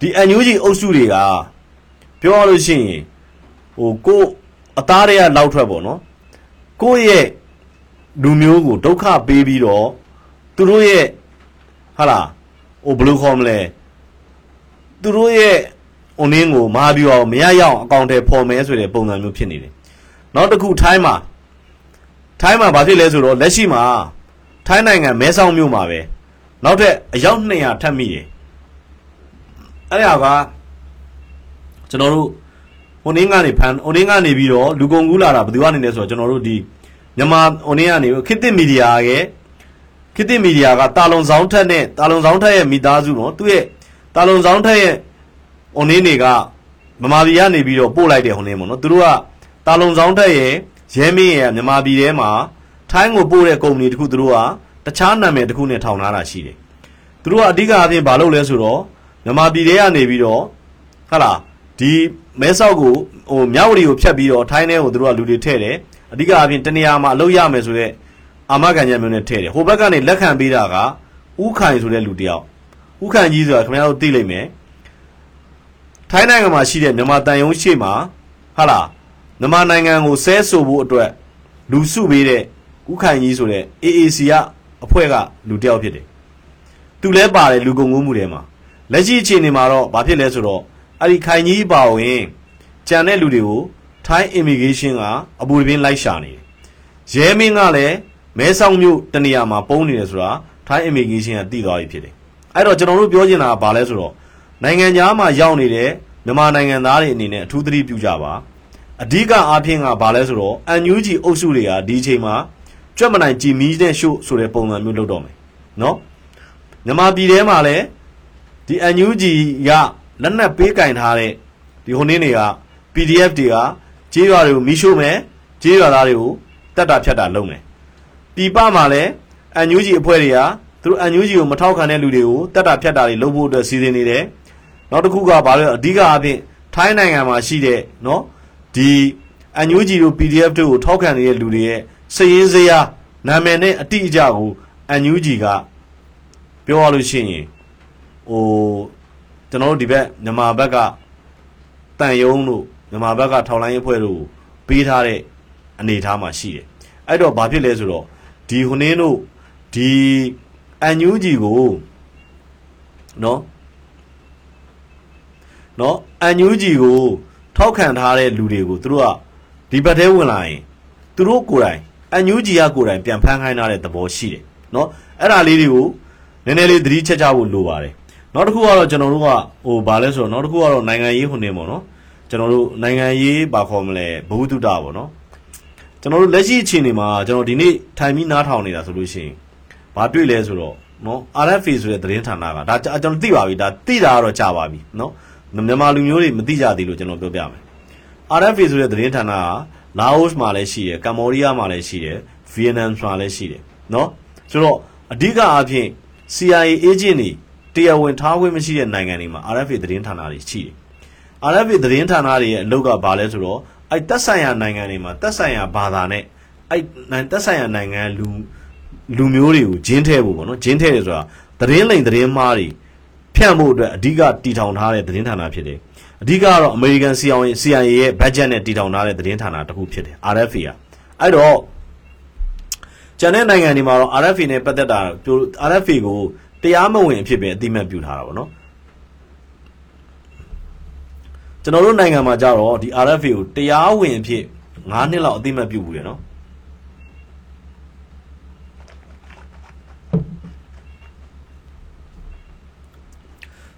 ဒီအန်ယူဂျီအုပ်စုတွေကပြောရလို့ရှိရင်ဟိုကို အသားတွေကလောက်ထွက်ပေါ့နော်။ကိုယ့်ရဲ့လူမျိုးကိုဒုက္ခပေးပြီးတော့သူတို့ရဲ့ဟာလားဟိုဘယ်လိုခေါ်မလဲသူတို့ရဲ့အုံနင်းကိုမဟာဗျူအောင်မရရအောင်အကောင့်ထဲပေါ်မယ်ဆိုတဲ့ပုံစံမျိုးဖြစ်နေတယ်။နောက်တစ်ခုထိုင်းမှာထိုင်းမှာဘာဖြစ်လဲဆိုတော့လက်ရှိမှာထိုင်းနိုင်ငံမဲဆောက်မြို့မှာပဲနောက်ထပ်အယောက်200ထပ်မိတယ်အဲ့ဒါကကျွန်တော်တို့ ဟိုနင်းကနေဖန်ဟိုနင်းကနေပြီးတော့လူကုန်ကူးလာတာဘယ်သူကနေလဲဆိုတော့ကျွန်တော်တို့ဒီမြန်မာဟိုနင်းကနေခေတ်သစ်မီဒီယာရဲ့ခေတ်သစ်မီဒီယာကတာလုံဆောင်ထက်နဲ့တာလုံဆောင်ထက်ရဲ့မိသားစုနော်သူ့ရဲ့တာလုံဆောင်ထက်ရဲ့ဟိုနင်းတွေကမမာပြည်ကနေပြီးတော့ပို့လိုက်တဲ့ဟိုနင်းပေါ့နော်သူတို့ကတာလုံဆောင်ထက်ရဲ့ရဲမင်းရဲ့မြန်မာပြည်ထဲမှာထိုင်းကိုပို့တဲ့ကုမ္ပဏီတခုသူတို့ကတခြားနာမည်တခုနဲ့ထောင်ထားတာရှိတယ်သူတို့ကအဓိကအပြင်ဘာလုပ်လဲဆိုတော့မြန်မာပြည်ထဲကနေပြီးတော့ဟာလာဒီ မဲဆောက်ကိုဟိုမြောက်ဝတီကိုဖြတ်ပြီးတော့ထိုင်းထဲကိုသူတို့ကလူတွေထည့်တယ်အဓိကအပြင်တနေရာမှာအလုပ်ရမယ်ဆိုတော့အာမခံချက်မျိုးနဲ့ထည့်တယ်ဟိုဘက်ကနေလက်ခံပေးတာကဥခိုင်ဆိုတဲ့လူတယောက်ဥခိုင်ကြီးဆိုတာခင်ဗျားတို့သိလိမ့်မယ်ထိုင်းနိုင်ငံမှာရှိတဲ့မြန်မာတန်ယုံရှိမှာဟာလာမြန်မာနိုင်ငံကိုဆဲဆိုဖို့အတွက်လူစုပေးတဲ့ဥခိုင်ကြီးဆိုတဲ့ AAC ကအဖွဲ့ကလူတယောက်ဖြစ်တယ်သူလဲပါတယ်လူကုန်ကူးမှုထဲမှာလက်ရှိအခြေအနေမှာတော့ဘာဖြစ်လဲဆိုတော့ အဲ့ဒီခိုင်ကြီးပါဝင်ကြံတဲ့လူတွေကို Thai immigration ကအပူတပြင်းလိုက်ရှာနေတယ်ရဲမင်းကလည်းမဲဆောက်မြို့တနေရာမှာပုံနေတယ်ဆိုတာ Thai immigration ကသိသွားပြီဖြစ်တယ်အဲ့တော့ကျွန်တော်တို့ပြောချင်တာကဘာလဲဆိုတော့နိုင်ငံသားမှာရောက်နေတဲ့မြန်မာနိုင်ငံသားတွေအနေနဲ့အထူးသတိပြုကြပါအဓိကအားဖြင့်ကဘာလဲဆိုတော့ UNG အုပ်စုတွေကဒီအချိန်မှာကြွက်မနိုင်ကြည်မီးတဲ့ရှို့ဆိုတဲ့ပုံစံမျိုးလုပ်တော့မယ်နော်မြန်မာပြည်ထဲမှာလည်းဒီ UNG က လက်နက်ပေးကင်ထားတဲ့ဒီဟိုနင်းတွေက PDF တွေကကြေးရွာတွေကိုမီးရှို့မယ်ကြေးရွာသားတွေကိုတတ်တာဖြတ်တာလုပ်မယ်ပြည်ပမှာလည်းအန်ယူဂျီအဖွဲ့တွေကသူတို့အန်ယူဂျီကိုမထောက်ခံတဲ့လူတွေကိုတတ်တာဖြတ်တာတွေလုပ်ဖို့အတွက်စီစဉ်နေတယ်နောက်တစ်ခုကဘာလဲအဓိကအဖြစ်ထိုင်းနိုင်ငံမှာရှိတဲ့နော်ဒီအန်ယူဂျီတို့ PDF တို့ကိုထောက်ခံနေတဲ့လူတွေရဲ့စည်ရင်းစရာနာမည်နဲ့အတိအကျကိုအန်ယူဂျီကပြောရလို့ရှိရင်ဟို ကျွန်တော်တို့ဒီဘက်မြန်မာဘက်ကတန်ယုံတို့မြန်မာဘက်ကထောက်လိုင်းအဖွဲ့တို့ပေးထားတဲ့အနေအထားမှာရှိတယ်အဲ့တော့ဘာဖြစ်လဲဆိုတော့ဒီဟိုနင်းတို့ဒီအန်ယူဂျီကိုနော်နော်အန်ယူဂျီကိုထောက်ခံထားတဲ့လူတွေကိုသူတို့ကဒီဘက်ထဲဝင်လာရင်သူတို့ကိုယ်တိုင်အန်ယူဂျီကကိုယ်တိုင်ပြန်ဖမ်းခိုင်းထားတဲ့သဘောရှိတယ်နော်အဲ့ဒါလေးတွေကိုနည်းနည်းလေးသတိချက်ချဖို့လိုပါတယ် နောက်တစ်ခုကတော့ကျွန်တော်တို့ကဟိုဗာလဲဆိုတော့နောက်တစ်ခုကတော့နိုင်ငံရေးဟိုနေပေါ့နော်ကျွန်တော်တို့နိုင်ငံရေးဘာခေါ်မလဲဘဝတုတပေါ့နော်ကျွန်တော်တို့လက်ရှိအခြေအနေမှာကျွန်တော်ဒီနေ့ထိုင်ပြီးနားထောင်နေတာဆိုလို့ရှိရင်ဘာတွေ့လဲဆိုတော့နော် RFA ဆိုတဲ့သတင်းဌာနကဒါကျွန်တော်သိပါပြီဒါသိတာကတော့ကြာပါပြီနော်မြန်မာလူမျိုးတွေမသိကြသေးလို့ကျွန်တော်ပြောပြမယ် RFA ဆိုတဲ့သတင်းဌာနကလာအိုမှာလည်းရှိတယ်ကမ္ဘောဒီးယားမှာလည်းရှိတယ်ဗီယက်နမ်မှာလည်းရှိတယ်နော်ဆိုတော့အဓိကအားဖြင့် CIA agent တွေ တရားဝင်ထားခွင့်မရှိတဲ့နိုင်ငံတွေမှာ RFA သတင်းဌာနတွေရှိတယ်။ RFA သတင်းဌာနတွေရဲ့အလုပ်ကဘာလဲဆိုတော့အဲတက်ဆိုင်ရာနိုင်ငံတွေမှာတက်ဆိုင်ရာဘာသာနဲ့အဲတက်ဆိုင်ရာနိုင်ငံလူလူမျိုးတွေကိုဂျင်းထဲဖို့ပေါ့နော်ဂျင်းထဲတယ်ဆိုတာသတင်းလိမ်သတင်းမှားတွေဖြန့်ဖို့အတွက်အဓိကတည်ထောင်ထားတဲ့သတင်းဌာနဖြစ်တယ်။အဓိကကတော့ American CIA CIA ရဲ့ budget နဲ့တည်ထောင်ထားတဲ့သတင်းဌာနတစ်ခုဖြစ်တယ် RFA ကအဲ့တော့ကျန်တဲ့နိုင်ငံတွေမှာတော့ RFA နဲ့ပတ်သက်တာ RFA ကို တရားမဝင်အဖြစ်ပဲအတိမတ်ပြုထားတာပေါ့နော်ကျွန်တော်တို့နိုင်ငံမှာကြတော့ဒီ RFA ကိုတရားဝင်အဖြစ်9နှစ်လောက်အတိမတ်ပြုဘူးရနော်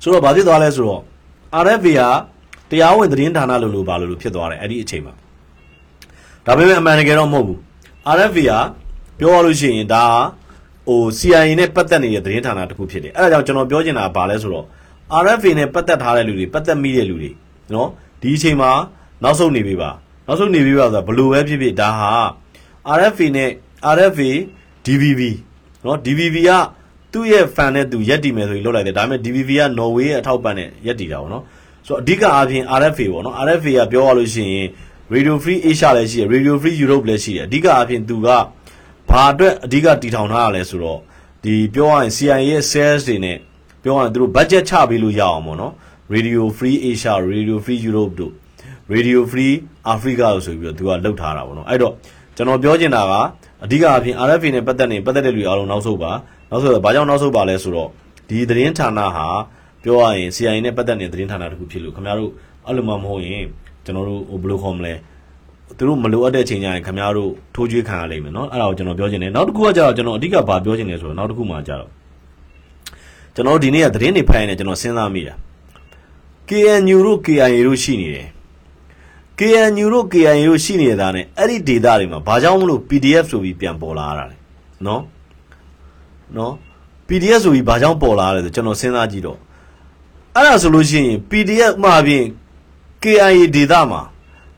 ဆိုတော့ဘာဖြစ်သွားလဲဆိုတော့ RFA ကတရားဝင်သတင်းဌာနလို့လို့ဘာလို့လို့ဖြစ်သွားတယ်အဲ့ဒီအချိန်မှာဒါပေမဲ့အမှန်တကယ်တော့မဟုတ်ဘူး RFA ကပြောရလို့ရှိရင်ဒါ ဟို CIA နဲ့ပတ်သက်နေတဲ့သတင်းဌာနတစ်ခုဖြစ်တယ်အဲ့ဒါကြောင့်ကျွန်တော်ပြောချင်တာကဘာလဲဆိုတော့ RFA နဲ့ပတ်သက်ထားတဲ့လူတွေပတ်သက်မိတဲ့လူတွေနော်ဒီအချိန်မှာနောက်ဆုံးနေပြီပါနောက်ဆုံးနေပြီပါဆိုတာဘလို့ပဲဖြစ်ဖြစ်ဒါဟာ RFA နဲ့ RFA DVB နော် DVB ကသူ့ရဲ့ fan နဲ့သူရက်တည်မယ်ဆိုပြီးလုပ်လိုက်တယ်ဒါပေမဲ့ DVB က Norway ရဲ့အထောက်ပံ့နဲ့ရက်တည်တာပေါ့နော်ဆိုတော့အဓိကအားဖြင့် RFA ပေါ့နော် RFA ကပြောရလို့ရှိရင် Radio Free Asia လည်းရှိတယ် Radio Free Europe လည်းရှိတယ်အဓိကအားဖြင့်သူက ဘာအတွက်အဓိကတည်ထောင်ထားရလဲဆိုတော့ဒီပြောရရင် CIA ရဲ့ sales တွေနဲ့ပြောရရင်သူတို့ budget ချပေးလို့ရအောင်ပေါ့နော် Radio Free Asia Radio Free Europe တို့ Radio Free Africa လို့ဆိုပြီးတော့သူကလှုပ်ထားတာပေါ့နော်အဲ့တော့ကျွန်တော်ပြောချင်တာကအဓိကအဖြစ် RFA နဲ့ပတ်သက်နေပတ်သက်တဲ့လူအားလုံးနောက်ဆုတ်ပါနောက်ဆုတ်တော့ဘာကြောင့်နောက်ဆုတ်ပါလဲဆိုတော့ဒီသတင်းဌာနဟာပြောရရင် CIA နဲ့ပတ်သက်နေတဲ့သတင်းဌာနတစ်ခုဖြစ်လို့ခင်ဗျားတို့အဲ့လိုမှမဟုတ်ရင်ကျွန်တော်တို့ဟိုဘယ်လိုခေါ်မလဲ သူတို့မလိုအပ်တဲ့အချိန်ကျရင်ခင်ဗျားတို့ထိုးကြွေးခံရလိမ့်မယ်เนาะအဲ့ဒါကိုကျွန်တော်ပြောချင်တယ်နောက်တစ်ခုကကျတော့ကျွန်တော်အဓိကဘာပြောချင်လဲဆိုတော့နောက်တစ်ခုမှကျတော့ကျွန်တော်ဒီနေ့ကသတင်းတွေဖတ်ရင်လည်းကျွန်တော်စဉ်းစားမိတာ KNU တို့ KIA တို့ရှိနေတယ် KNU တို့ KIA တို့ရှိနေတာနဲ့အဲ့ဒီဒေတာတွေမှာဘာကြောင့်မလို့ PDF ဆိုပြီးပြန်ပေါ်လာရတာလဲနော်နော် PDF ဆိုပြီးဘာကြောင့်ပေါ်လာရလဲဆိုကျွန်တော်စဉ်းစားကြည့်တော့အဲ့ဒါဆိုလို့ရှိရင် PDF မှာပြင် KIA ဒေတာမှာ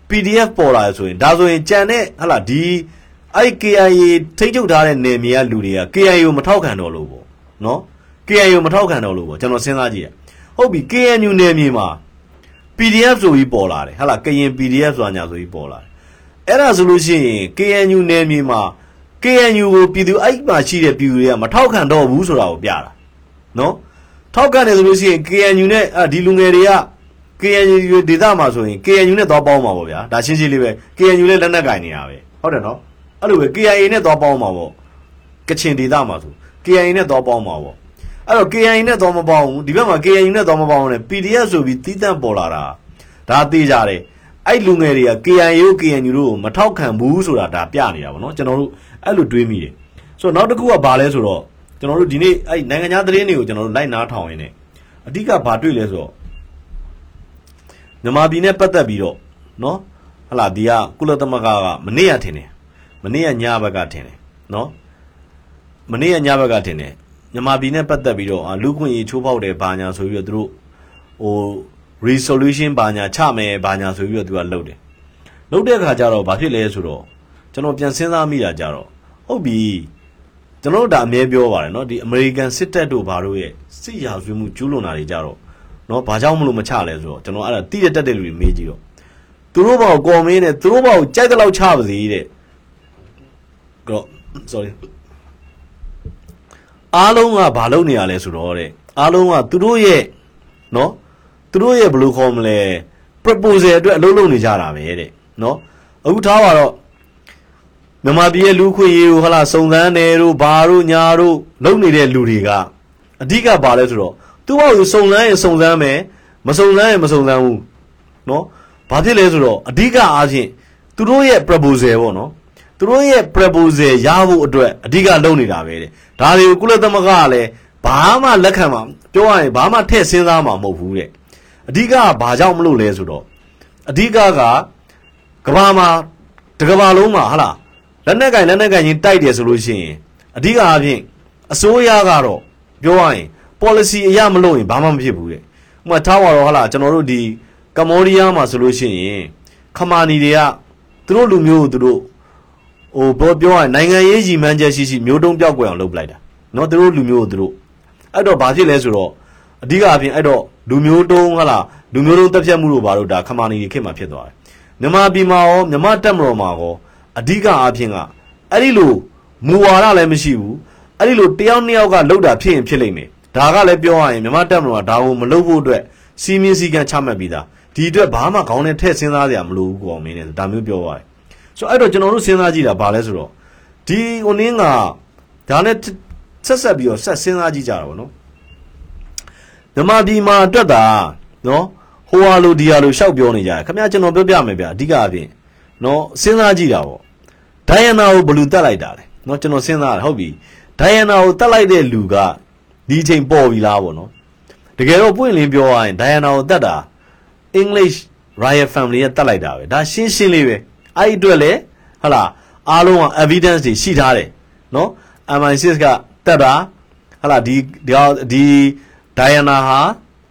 PDF ပေါ်လာရဆိုရင်ဒါဆိုရင်ကြံတဲ့ဟလာဒီအဲ့ KIA ထိတ်ချုပ်ထားတဲ့နေမြေကလူတွေက KIA ကိုမထောက်ခံတော့လို့ပေါ့နော် KIA ကိုမထောက်ခံတော့လို့ပေါ့ကျွန်တော်စဉ်းစားကြည့်ရဟုတ်ပြီ KNU နေမြေမှာ PDF ဆိုပြီးပေါ်လာတယ်ဟာလားကရင် PDF ဆိုတာညာဆိုပြီးပေါ်လာတယ်အဲ့ဒါဆိုလို့ရှိရင် KNU နယ်မြေမှာ KNU ကိုပြည်သူအဲ့မှာရှိတဲ့ပြည်သူတွေကမထောက်ခံတော့ဘူးဆိုတာကိုပြတာနော်ထောက်ခံတယ်ဆိုလို့ရှိရင် KNU နဲ့ဒီလူငယ်တွေက KNU ဒေသမှာဆိုရင် KNU နဲ့သွားပေါင်းမှာပေါ့ဗျာဒါရှင်းရှင်းလေးပဲ KNU နဲ့လက်နက်ကင်နေတာပဲဟုတ်တယ်နော်အဲ့လိုပဲ KIA နဲ့သွားပေါင်းမှာပေါ့ကချင်ဒေသမှာဆို KIA နဲ့သွားပေါင်းမှာပေါ့အဲ့တော့ KIA နဲ့တော့မပေါအောင်ဒီဘက်မှာ KIA နဲ့တော့မပေါအောင်နဲ့ PDF ဆိုပြီးတီးတန့်ပေါ်လာတာဒါသိကြတယ်အဲ့လူငယ်တွေက KIA ကို KNU တို့ကိုမထောက်ခံဘူးဆိုတာဒါပြနေတာဗောနော်ကျွန်တော်တို့အဲ့လိုတွေးမိတယ်ဆိုတော့နောက်တစ်ခုကဘာလဲဆိုတော့ကျွန်တော်တို့ဒီနေ့အဲ့နိုင်ငံခြားသတင်းတွေကိုကျွန်တော်တို့လိုက်နားထောင်ရင်းနဲ့အဓိကဘာတွေ့လဲဆိုတော့ မြန်မာပြည်နဲ့ပတ်သက်ပြီးတော့နော်ဟလာဒီကကုလသမဂ္ဂကမနေ့ကထင်တယ်မနေ့ကညဘက်ကထင်တယ်နော်မနေ့ကညဘက်ကထင်တယ်မြန်မာပြည်နဲ့ပတ်သက်ပြီးတော့လူခွင့်ရေးချိုးဖောက်တယ်ဘာညာဆိုပြီးတော့သူတို့ဟို resolution ဘာညာချမယ်ဘာညာဆိုပြီးတော့သူကလှုပ်တယ်လှုပ်တဲ့အခါကျတော့ဘာဖြစ်လဲဆိုတော့ကျွန်တော်ပြန်စဉ်းစားမိတာကြတော့ဟုတ်ပြီကျွန်တော်တို့ဒါအမြဲပြောပါတယ်เนาะဒီ American စစ်တပ်တို့ဘာတို့ရဲ့စစ်ရာဇဝတ်မှုကျူးလွန်တာတွေကြတော့ နော်ဘာကြောင့်မလို့မချလဲဆိုတော့ကျွန်တော်အဲ့ဒါတိရတက်တဲ့လူတွေမေးကြည့်တော့သူတို့ဘောက်ကော်မင်းနဲ့သူတို့ဘောက်ကြိုက်တဲ့လောက်ချပါစေတဲ့တော့ sorry အားလုံးကဘာလုပ်နေရလဲဆိုတော့တဲ့အားလုံးကသူတို့ရဲ့နော်သူတို့ရဲ့ဘယ်လိုခေါ်မလဲ proposal အတွက်အလုပ်လုပ်နေကြတာပဲတဲ့နော်အခုထားပါတော့မြန်မာပြည်ရဲ့လူခွင့်ရေးကိုဟလာစုံစမ်းတယ်တို့ဘာတို့ညာတို့လုပ်နေတဲ့လူတွေကအဓိကဘာလဲဆိုတော့ သူ့ဘောက်ကိုစုံစမ်းရင်စုံစမ်းမယ်မစုံစမ်းရင်မစုံစမ်းဘူးနော်ဘာဖြစ်လဲဆိုတော့အဓိကအားဖြင့်သူတို့ရဲ့ proposal ပေါ့နော်သူတို့ရဲ့ proposal ရဖို့အတွက်အဓိကလုပ်နေတာပဲတဲ့ဒါတွေကိုကုလသမဂ္ဂကလည်းဘာမှလက်ခံမှာပြောရရင်ဘာမှထည့်စဉ်းစားမှာမဟုတ်ဘူးတဲ့အဓိကကဘာကြောင့်မလုပ်လဲဆိုတော့အဓိကကကဘာမှာတကဘာလုံးမှာဟာလားလက်နက်ကင်လက်နက်ကင်ချင်းတိုက်တယ်ဆိုလို့ရှိရင်အဓိကအားဖြင့်အစိုးရကတော့ပြောရရင် policy အရမလုပ်ရင်ဘာမှမဖြစ်ဘူးတဲ့ဥပမာထားပါတော့ဟာလားကျွန်တော်တို့ဒီကမ္ဘောဒီးယားမှာဆိုလို့ရှိရင်ခမာနီတွေကသူတို့လူမျိုးကိုသူတို့ဟိုဘောပြောရရင်နိုင်ငံရေးကြီးမှန်းချက်ရှိရှိမျိုးတုံးပြောက်ကွယ်အောင်လုပ်ပလိုက်တာเนาะသူတို့လူမျိုးကိုသူတို့အဲ့တော့ဘာဖြစ်လဲဆိုတော့အဓိကအပြင်အဲ့တော့လူမျိုးတုံးဟလာလူမျိုးတုံးတက်ဖြတ်မှုတို့ဘာလို့ဒါခမာနီတွေခေတ်မှာဖြစ်သွားတယ်မြန်မာပြည်မှာရောမြန်မာတက်မတော်မှာရောအဓိကအပြင်ကအဲ့ဒီလိုမူဝါဒလည်းမရှိဘူးအဲ့ဒီလိုတယောက်နှစ်ယောက်ကလှုပ်တာဖြစ်ရင်ဖြစ်လိမ့်မယ် ဒါကလည်းပြောရရင်မြန်မာတက်မတော်ကဒါကိုမလုပ်ဖို့အတွက်စီမင်းစည်းကမ်းချမှတ်ပြီးသားဒီအတွက်ဘာမှခေါင်းနဲ့ထည့်စဉ်းစားစရာမလိုဘူးကောမင်းနဲ့ဒါမျိုးပြောရတယ်ဆိုတော့အဲ့တော့ကျွန်တော်တို့စဉ်းစားကြည့်တာဘာလဲဆိုတော့ဒီဟိုနင်းကဒါနဲ့ဆက်ဆက်ပြီးတော့ဆက်စဉ်းစားကြည့်ကြတာဗောနော်မြန်မာပြည်မှာအတွက်တာနော်ဟိုဟာလိုဒီဟာလိုရှောက်ပြောနေကြတယ်ခင်ဗျာကျွန်တော်ပြောပြမယ်ဗျအဓိကအပြင်နော်စဉ်းစားကြည့်တာဗောဒိုင်ယနာကိုဘလူတက်လိုက်တာလေနော်ကျွန်တော်စဉ်းစားရဟုတ်ပြီဒိုင်ယနာကိုတက်လိုက်တဲ့လူက ဒီချိန်ပေါ်ပြီလားဗောနော်တကယ်တော့ပွင့်လင်းပြောရရင်ဒိုင်ယနာကိုတက်တာ English Royal Family ရဲ့တက်လိုက်တာပဲဒါရှင်းရှင်းလေးပဲအဲ့ဒီအတွက်လေဟလာအားလုံးက evidence တွေရှိထားတယ်နော် MI6 ကတက်တာဟလာဒီဒီဒီဒိုင်ယာနာဟာ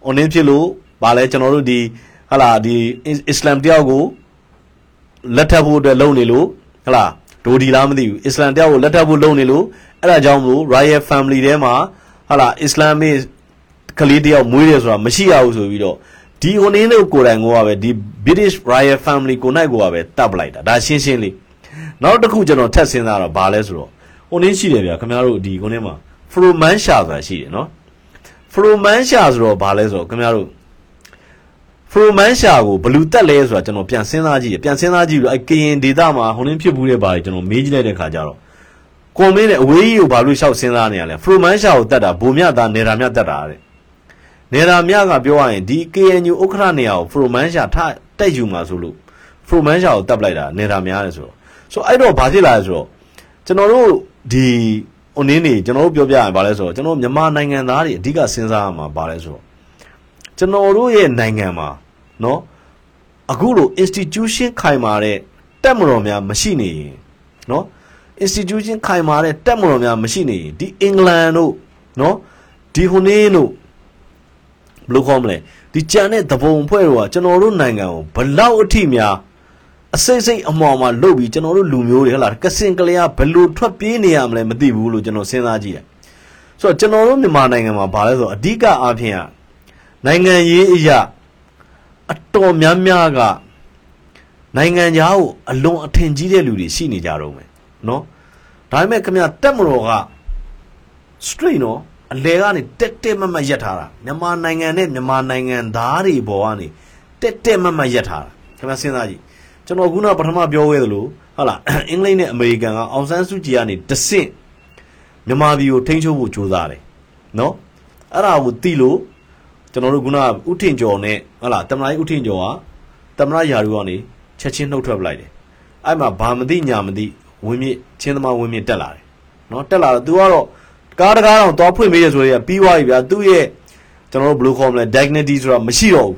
online ဖြစ်လို့ဗာလဲကျွန်တော်တို့ဒီဟလာဒီအစ္စလာမ်တယောက်ကိုလက်ထပ်ဖို့အတွက်လုပ်နေလို့ဟလာဒိုဒီလားမသိဘူးအစ္စလာမ်တယောက်ကိုလက်ထပ်ဖို့လုပ်နေလို့အဲ့ဒါကြောင့်မလို့ Royal Family ထဲမှာ ဟလာအစ္စလာမစ်ကလေးတယောက်မွေးတယ်ဆိုတာမရှိရဘူးဆိုပြီးတော့ဒီဟိုနင်းတို့ကိုယ်တိုင်ကိုကပဲဒီ British Royal Family ကိုနိုင်ကိုကပဲတပ်ပလိုက်တာဒါရှင်းရှင်းလေးနောက်တစ်ခုကျွန်တော်ထပ်စဉ်းစားတော့ဘာလဲဆိုတော့ဟိုနင်းရှိတယ်ဗျာခင်ဗျားတို့ဒီကိုနင်းမှာ Fromansha ဆိုတာရှိတယ်နော် Fromansha ဆိုတော့ဘာလဲဆိုတော့ခင်ဗျားတို့ Fromansha ကိုဘလူတက်လဲဆိုတာကျွန်တော်ပြန်စဉ်းစားကြည့်တယ်ပြန်စဉ်းစားကြည့်ပြီးတော့အဲကရင်ဒေတာမှာဟိုနင်းဖြစ်ဘူးတဲ့ဘာတွေကျွန်တော်မေးကြည့်လိုက်တဲ့ခါကျတော့ ကွန်မင်းနဲ့အဝေးကြီးကိုဘာလို့ရှောက်စဉ်းစားနေရလဲ Fromansha ကိုတက်တာဘုံမြသားနေရာမြတက်တာတဲ့နေရာမြကပြောရရင်ဒီ KNU ဥက္ခရနေရာကို Fromansha ထတက်ယူမှာဆိုလို့ Fromansha ကိုတက်ပလိုက်တာနေရာများတယ်ဆိုတော့ဆိုအဲ့တော့ဘာဖြစ်လာလဲဆိုတော့ကျွန်တော်တို့ဒီဟိုနင်းနေကျွန်တော်တို့ပြောပြရင်ဘာလဲဆိုတော့ကျွန်တော်မြန်မာနိုင်ငံသားတွေအဓိကစဉ်းစားရမှာဘာလဲဆိုတော့ကျွန်တော်တို့ရဲ့နိုင်ငံမှာเนาะအခုလို institution ခိုင်မာတဲ့တက်မတော်များမရှိနေရင်เนาะ institution ခိုင်မာတဲ့တက်မတော်များမရှိနေရင်ဒီအင်္ဂလန်တို့နော်ဒီဟိုနေတို့ဘယ်လိုခေါ်မလဲဒီကြံတဲ့သဘုံအဖွဲ့တို့ကကျွန်တော်တို့နိုင်ငံကိုဘလောက်အထိများအစိမ့်စိမ့်အမောင်မှာလှုပ်ပြီးကျွန်တော်တို့လူမျိုးတွေဟလာကစင်ကလေးကဘလို့ထွက်ပြေးနေရမလဲမသိဘူးလို့ကျွန်တော်စဉ်းစားကြည့်တယ်ဆိုတော့ကျွန်တော်တို့မြန်မာနိုင်ငံမှာဘာလဲဆိုတော့အဓိကအားဖြင့်နိုင်ငံရေးအရာအတော်များများကနိုင်ငံသားကိုအလွန်အထင်ကြီးတဲ့လူတွေရှိနေကြတော့မယ် နော်ဒါပေမဲ့ခင်ဗျတက်မတော်က straight နော်အလဲကနေတက်တက်မတ်မတ်ရက်ထားတာမြန်မာနိုင်ငံနဲ့မြန်မာနိုင်ငံသားတွေဘောကနေတက်တက်မတ်မတ်ရက်ထားတာခင်ဗျစဉ်းစားကြည့်ကျွန်တော်ခုနပထမပြောခဲ့သလိုဟုတ်လားအင်္ဂလိပ်နဲ့အမေရိကန်ကအောင်ဆန်းစုကြည်ကနေတဆင့်မြန်မာပြည်ကိုထိန်းချုပ်ဖို့ကြိုးစားတယ်နော်အဲ့ဒါကိုသိလို့ကျွန်တော်တို့ခုနဥထင်ကျော်နဲ့ဟုတ်လားတမန်ကြီးဥထင်ကျော်ကတမန်ရာလူကနေချက်ချင်းနှုတ်ထွက်ပလိုက်တယ်အဲ့မှာဘာမသိညာမသိ ဝင်းမြင့်ချင်းသမားဝင်းမြင့်တက်လာတယ်နော်တက်လာတော့ तू ကတော့ကားတကားတော့သွားဖွင့်ပေးရဆိုရင်ပြီးသွားပြီဗျာသူ့ရဲ့ကျွန်တော်တို့ဘယ်လိုခေါ်မလဲ dignity ဆိုတာမရှိတော့ဘူး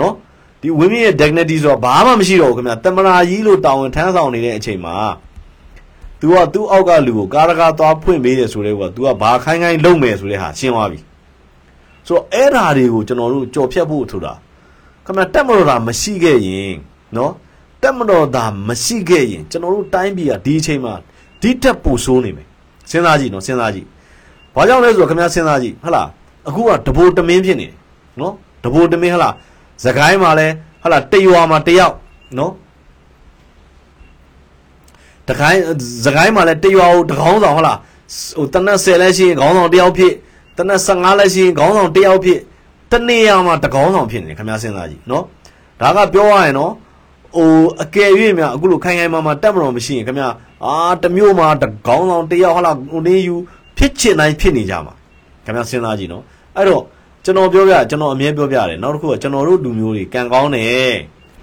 နော်ဒီဝင်းမြင့်ရဲ့ dignity ဆိုတာဘာမှမရှိတော့ဘူးခင်ဗျာတမနာကြီးလို့တောင်းဝင်ထမ်းဆောင်နေတဲ့အချိန်မှာ तू ကသူ့အောက်ကလူကိုကားတကားသွားဖွင့်ပေးတယ်ဆိုတဲ့ကွာ तू ကဘာခိုင်းခိုင်းလုပ်မယ်ဆိုတဲ့ဟာရှင်းသွားပြီဆိုတော့အဲ့ဓာတွေကိုကျွန်တော်တို့ကြော်ဖြတ်ဖို့ဆိုတာခင်ဗျာတက်မတော်တာမရှိခဲ့ရင်နော် တက်မတော်တာမရှိခဲ့ရင်ကျွန်တော်တို့တိုင်းပြည်ကဒီအချိန်မှာဒီတက်ပိုဆိုးနေမယ်စဉ်းစားကြည့်နော်စဉ်းစားကြည့်ဘာကြောင့်လဲဆိုတော့ခင်ဗျားစဉ်းစားကြည့်ဟဟလားအခုကတဘိုတမင်းဖြစ်နေတယ်နော်တဘိုတမင်းဟဟလားသခိုင်းမှာလဲဟဟလားတရွာမှာတယောက်နော်တခိုင်းသခိုင်းမှာလဲတရွာကိုတကောင်းဆောင်ဟဟလားဟိုတနက်10လက်ရှိရင်ခေါင်းဆောင်တယောက်ဖြစ်တနက်15လက်ရှိရင်ခေါင်းဆောင်တယောက်ဖြစ်တနေရာမှာတကောင်းဆောင်ဖြစ်နေခင်ဗျားစဉ်းစားကြည့်နော်ဒါကပြောရရင်နော် ဟိုအကယ်၍များအခုလိုခိုင်ခိုင်မာမာတက်မတော်မရှိရင်ခင်ဗျာအာတမျိုးမှာတကောင်းဆောင်တယောက်ဟလာဟိုနေယူဖြစ်ချင်တိုင်းဖြစ်နေကြမှာခင်ဗျာစဉ်းစားကြည့်နော်အဲ့တော့ကျွန်တော်ပြောပြကျွန်တော်အမြဲပြောပြတယ်နောက်တစ်ခုကကျွန်တော်တို့လူမျိုးတွေကံကောင်းတယ်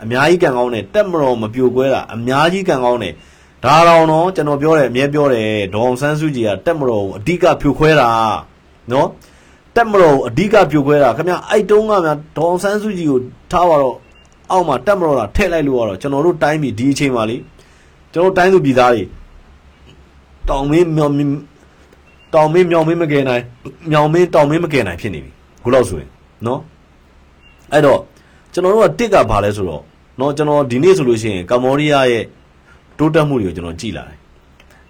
အများကြီးကံကောင်းတယ်တက်မတော်မပြိုကွဲတာအများကြီးကံကောင်းတယ်ဒါတော့နော်ကျွန်တော်ပြောတယ်အမြဲပြောတယ်ဒေါအောင်ဆန်းစုကြည်ကတက်မတော်ကိုအဓိကဖြိုခွဲတာနော်တက်မတော်ကိုအဓိကဖြိုခွဲတာခင်ဗျာအဲ့တုန်းကများဒေါအောင်ဆန်းစုကြည်ကိုထားပါတော့ အောက်မှာတက်မတော်တာထည့်လိုက်လို့ကတော့ကျွန်တော်တို့တိုင်းပြည်ဒီအချိန်မှာလေကျွန်တော်တိုင်းသူပြည်သားတွေတောင်မင်းမြောင်တောင်မင်းမြောင်မင်းမကယ်နိုင်မြောင်မင်းတောင်မင်းမကယ်နိုင်ဖြစ်နေပြီခုလောက်ဆိုရင်နော်အဲ့တော့ကျွန်တော်တို့ကတစ်ကဘာလဲဆိုတော့နော်ကျွန်တော်ဒီနေ့ဆိုလို့ရှိရင်ကမ္ဘောဒီးယားရဲ့တိုးတက်မှုတွေကိုကျွန်တော်ကြည့်လာတယ်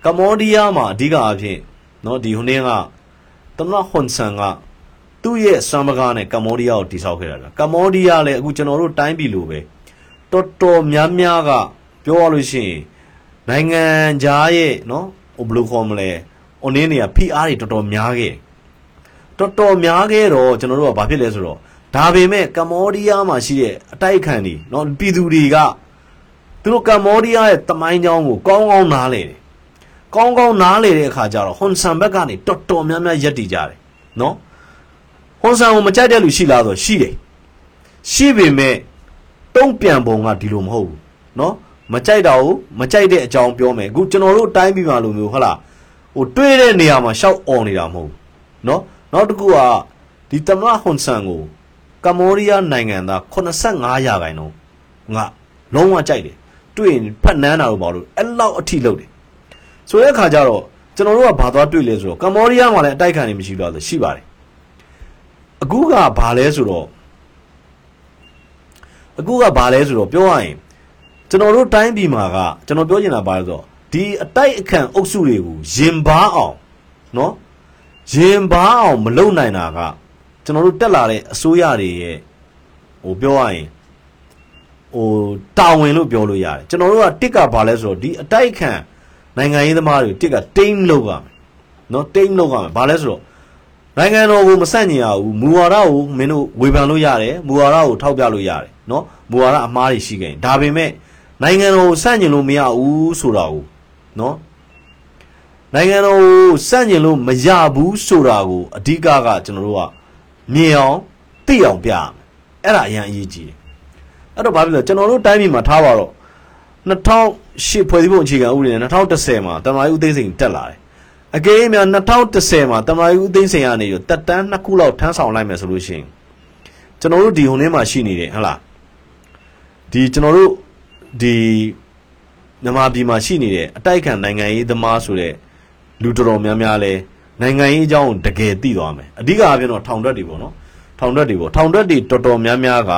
ကမ္ဘောဒီးယားမှာအဓိကအဖြစ်နော်ဒီဟိုနေ့ကတမန်ဟွန်ဆန်က သူ့ရဲ့စံပကားနဲ့ကမ္ဘောဒီးယားကိုတိဆောက်ခဲ့တာကမ္ဘောဒီးယားလည်းအခုကျွန်တော်တို့တိုင်းပြည်လိုပဲတော်တော်များများကပြောရလို့ရှိရင်နိုင်ငံခြားရဲ့နော်ဟိုဘယ်လိုခေါ်မလဲအွန်လင်းတွေကဖိအားတွေတော်တော်များခဲ့တော်တော်များခဲ့တော့ကျွန်တော်တို့ကဘာဖြစ်လဲဆိုတော့ဒါပေမဲ့ကမ္ဘောဒီးယားမှာရှိတဲ့အတိုက်ခံတွေနော်ပြည်သူတွေကသူတို့ကမ္ဘောဒီးယားရဲ့တမိုင်းကြောင်းကိုကောင်းကောင်းနားလေတယ်ကောင်းကောင်းနားလေတဲ့အခါကျတော့ဟွန်ဆန်ဘက်ကနေတော်တော်များများရက်တည်ကြတယ်နော် ဟွန်ဆန်ကိုမကြိုက်တဲ့လူရှိလားဆိုရှိတယ်ရှိပေမဲ့တုံးပြန်ပုံကဒီလိုမဟုတ်ဘူးနော်မကြိုက်တာကိုမကြိုက်တဲ့အကြောင်းပြောမယ်အခုကျွန်တော်တို့တိုင်းပြည်မှာလိုမျိုးဟုတ်လားဟိုတွေးတဲ့နေရာမှာရှောက်អော်နေတာမဟုတ်ဘူးနော်နောက်တစ်ခုကဒီတမန်ဟွန်ဆန်ကိုကမ္ဘောဒီးယားနိုင်ငံသား85ရာခိုင်နှုန်းငါလုံးဝကြိုက်တယ်ဒတွေ့ရင်ဖတ်နန်းတာလို့ပေါ့လို့အဲ့လောက်အထိလုပ်တယ်ဆိုတဲ့အခါကျတော့ကျွန်တော်တို့ကဘာသွားတွေ့လဲဆိုတော့ကမ္ဘောဒီးယားမှာလည်းအတိုက်ခံနေမရှိဘူးလားဆိုရှိပါတယ် အခုကဘာလဲဆိုတော့အခုကဘာလဲဆိုတော့ပြောရရင်ကျွန်တော်တို့တိုင်းပြည်မှာကကျွန်တော်ပြောချင်တာဘာလဲဆိုတော့ဒီအတိုက်အခံအုပ်စုတွေကိုရင်ပါအောင်နော်ရင်ပါအောင်မလုပ်နိုင်တာကကျွန်တော်တို့တက်လာတဲ့အစိုးရတွေရဲ့ဟိုပြောရရင်ဟိုတာဝန်လို့ပြောလို့ရတယ်ကျွန်တော်တို့ကတစ်ကဘာလဲဆိုတော့ဒီအတိုက်ခံနိုင်ငံရေးသမားတွေတစ်ကတိမ့်လုပ်ရမယ်နော်တိမ့်လုပ်ရမယ်ဘာလဲဆိုတော့ နိုင်ငံတော်ကိုမဆန့်ကျင်ရဘူးမူဝါဒကိုမင်းတို့ဝေဖန်လို့ရတယ်မူဝါဒကိုထောက်ပြလို့ရတယ်နော်မူဝါဒအမှားတွေရှိခဲ့ရင်ဒါပေမဲ့နိုင်ငံတော်ကိုဆန့်ကျင်လို့မရဘူးဆိုတာကိုနော်နိုင်ငံတော်ကိုစန့်ကျင်လို့မရဘူးဆိုတာကိုအဓိကကကျွန်တော်တို့ကမြင်အောင်သိအောင်ပြရမယ်အဲ့ဒါအရင်အရေးကြီးတယ်အဲ့တော့ဘာဖြစ်လဲကျွန်တော်တို့တိုင်းပြည်မှာထားပါတော့2008ဖွဲ့စည်းပုံအခြေခံဥပဒေနဲ့2010မှာတမန်တော်ဦးသိန်းစိန်တက်လာတယ် အကယ်၍များ2010မှာတမန်တော်ဦးသိန်းစိန်ကနေရတက်တန်းနှစ်ခုလောက်ထမ်းဆောင်လိုက်မယ်ဆိုလို့ရှိရင်ကျွန်တော်တို့ဒီဟိုနေ့မှာရှိနေတယ်ဟုတ်လားဒီကျွန်တော်တို့ဒီမြန်မာပြည်မှာရှိနေတဲ့အတိုက်ခံနိုင်ငံရေးသမားဆိုတဲ့လူတော်တော်များများလဲနိုင်ငံရေးအကြောင်းကိုတကယ်သိသွားမယ်အဓိကအပြင်တော့ထောင်တွက်တွေပေါ့နော်ထောင်တွက်တွေပေါ့ထောင်တွက်တွေတော်တော်များများက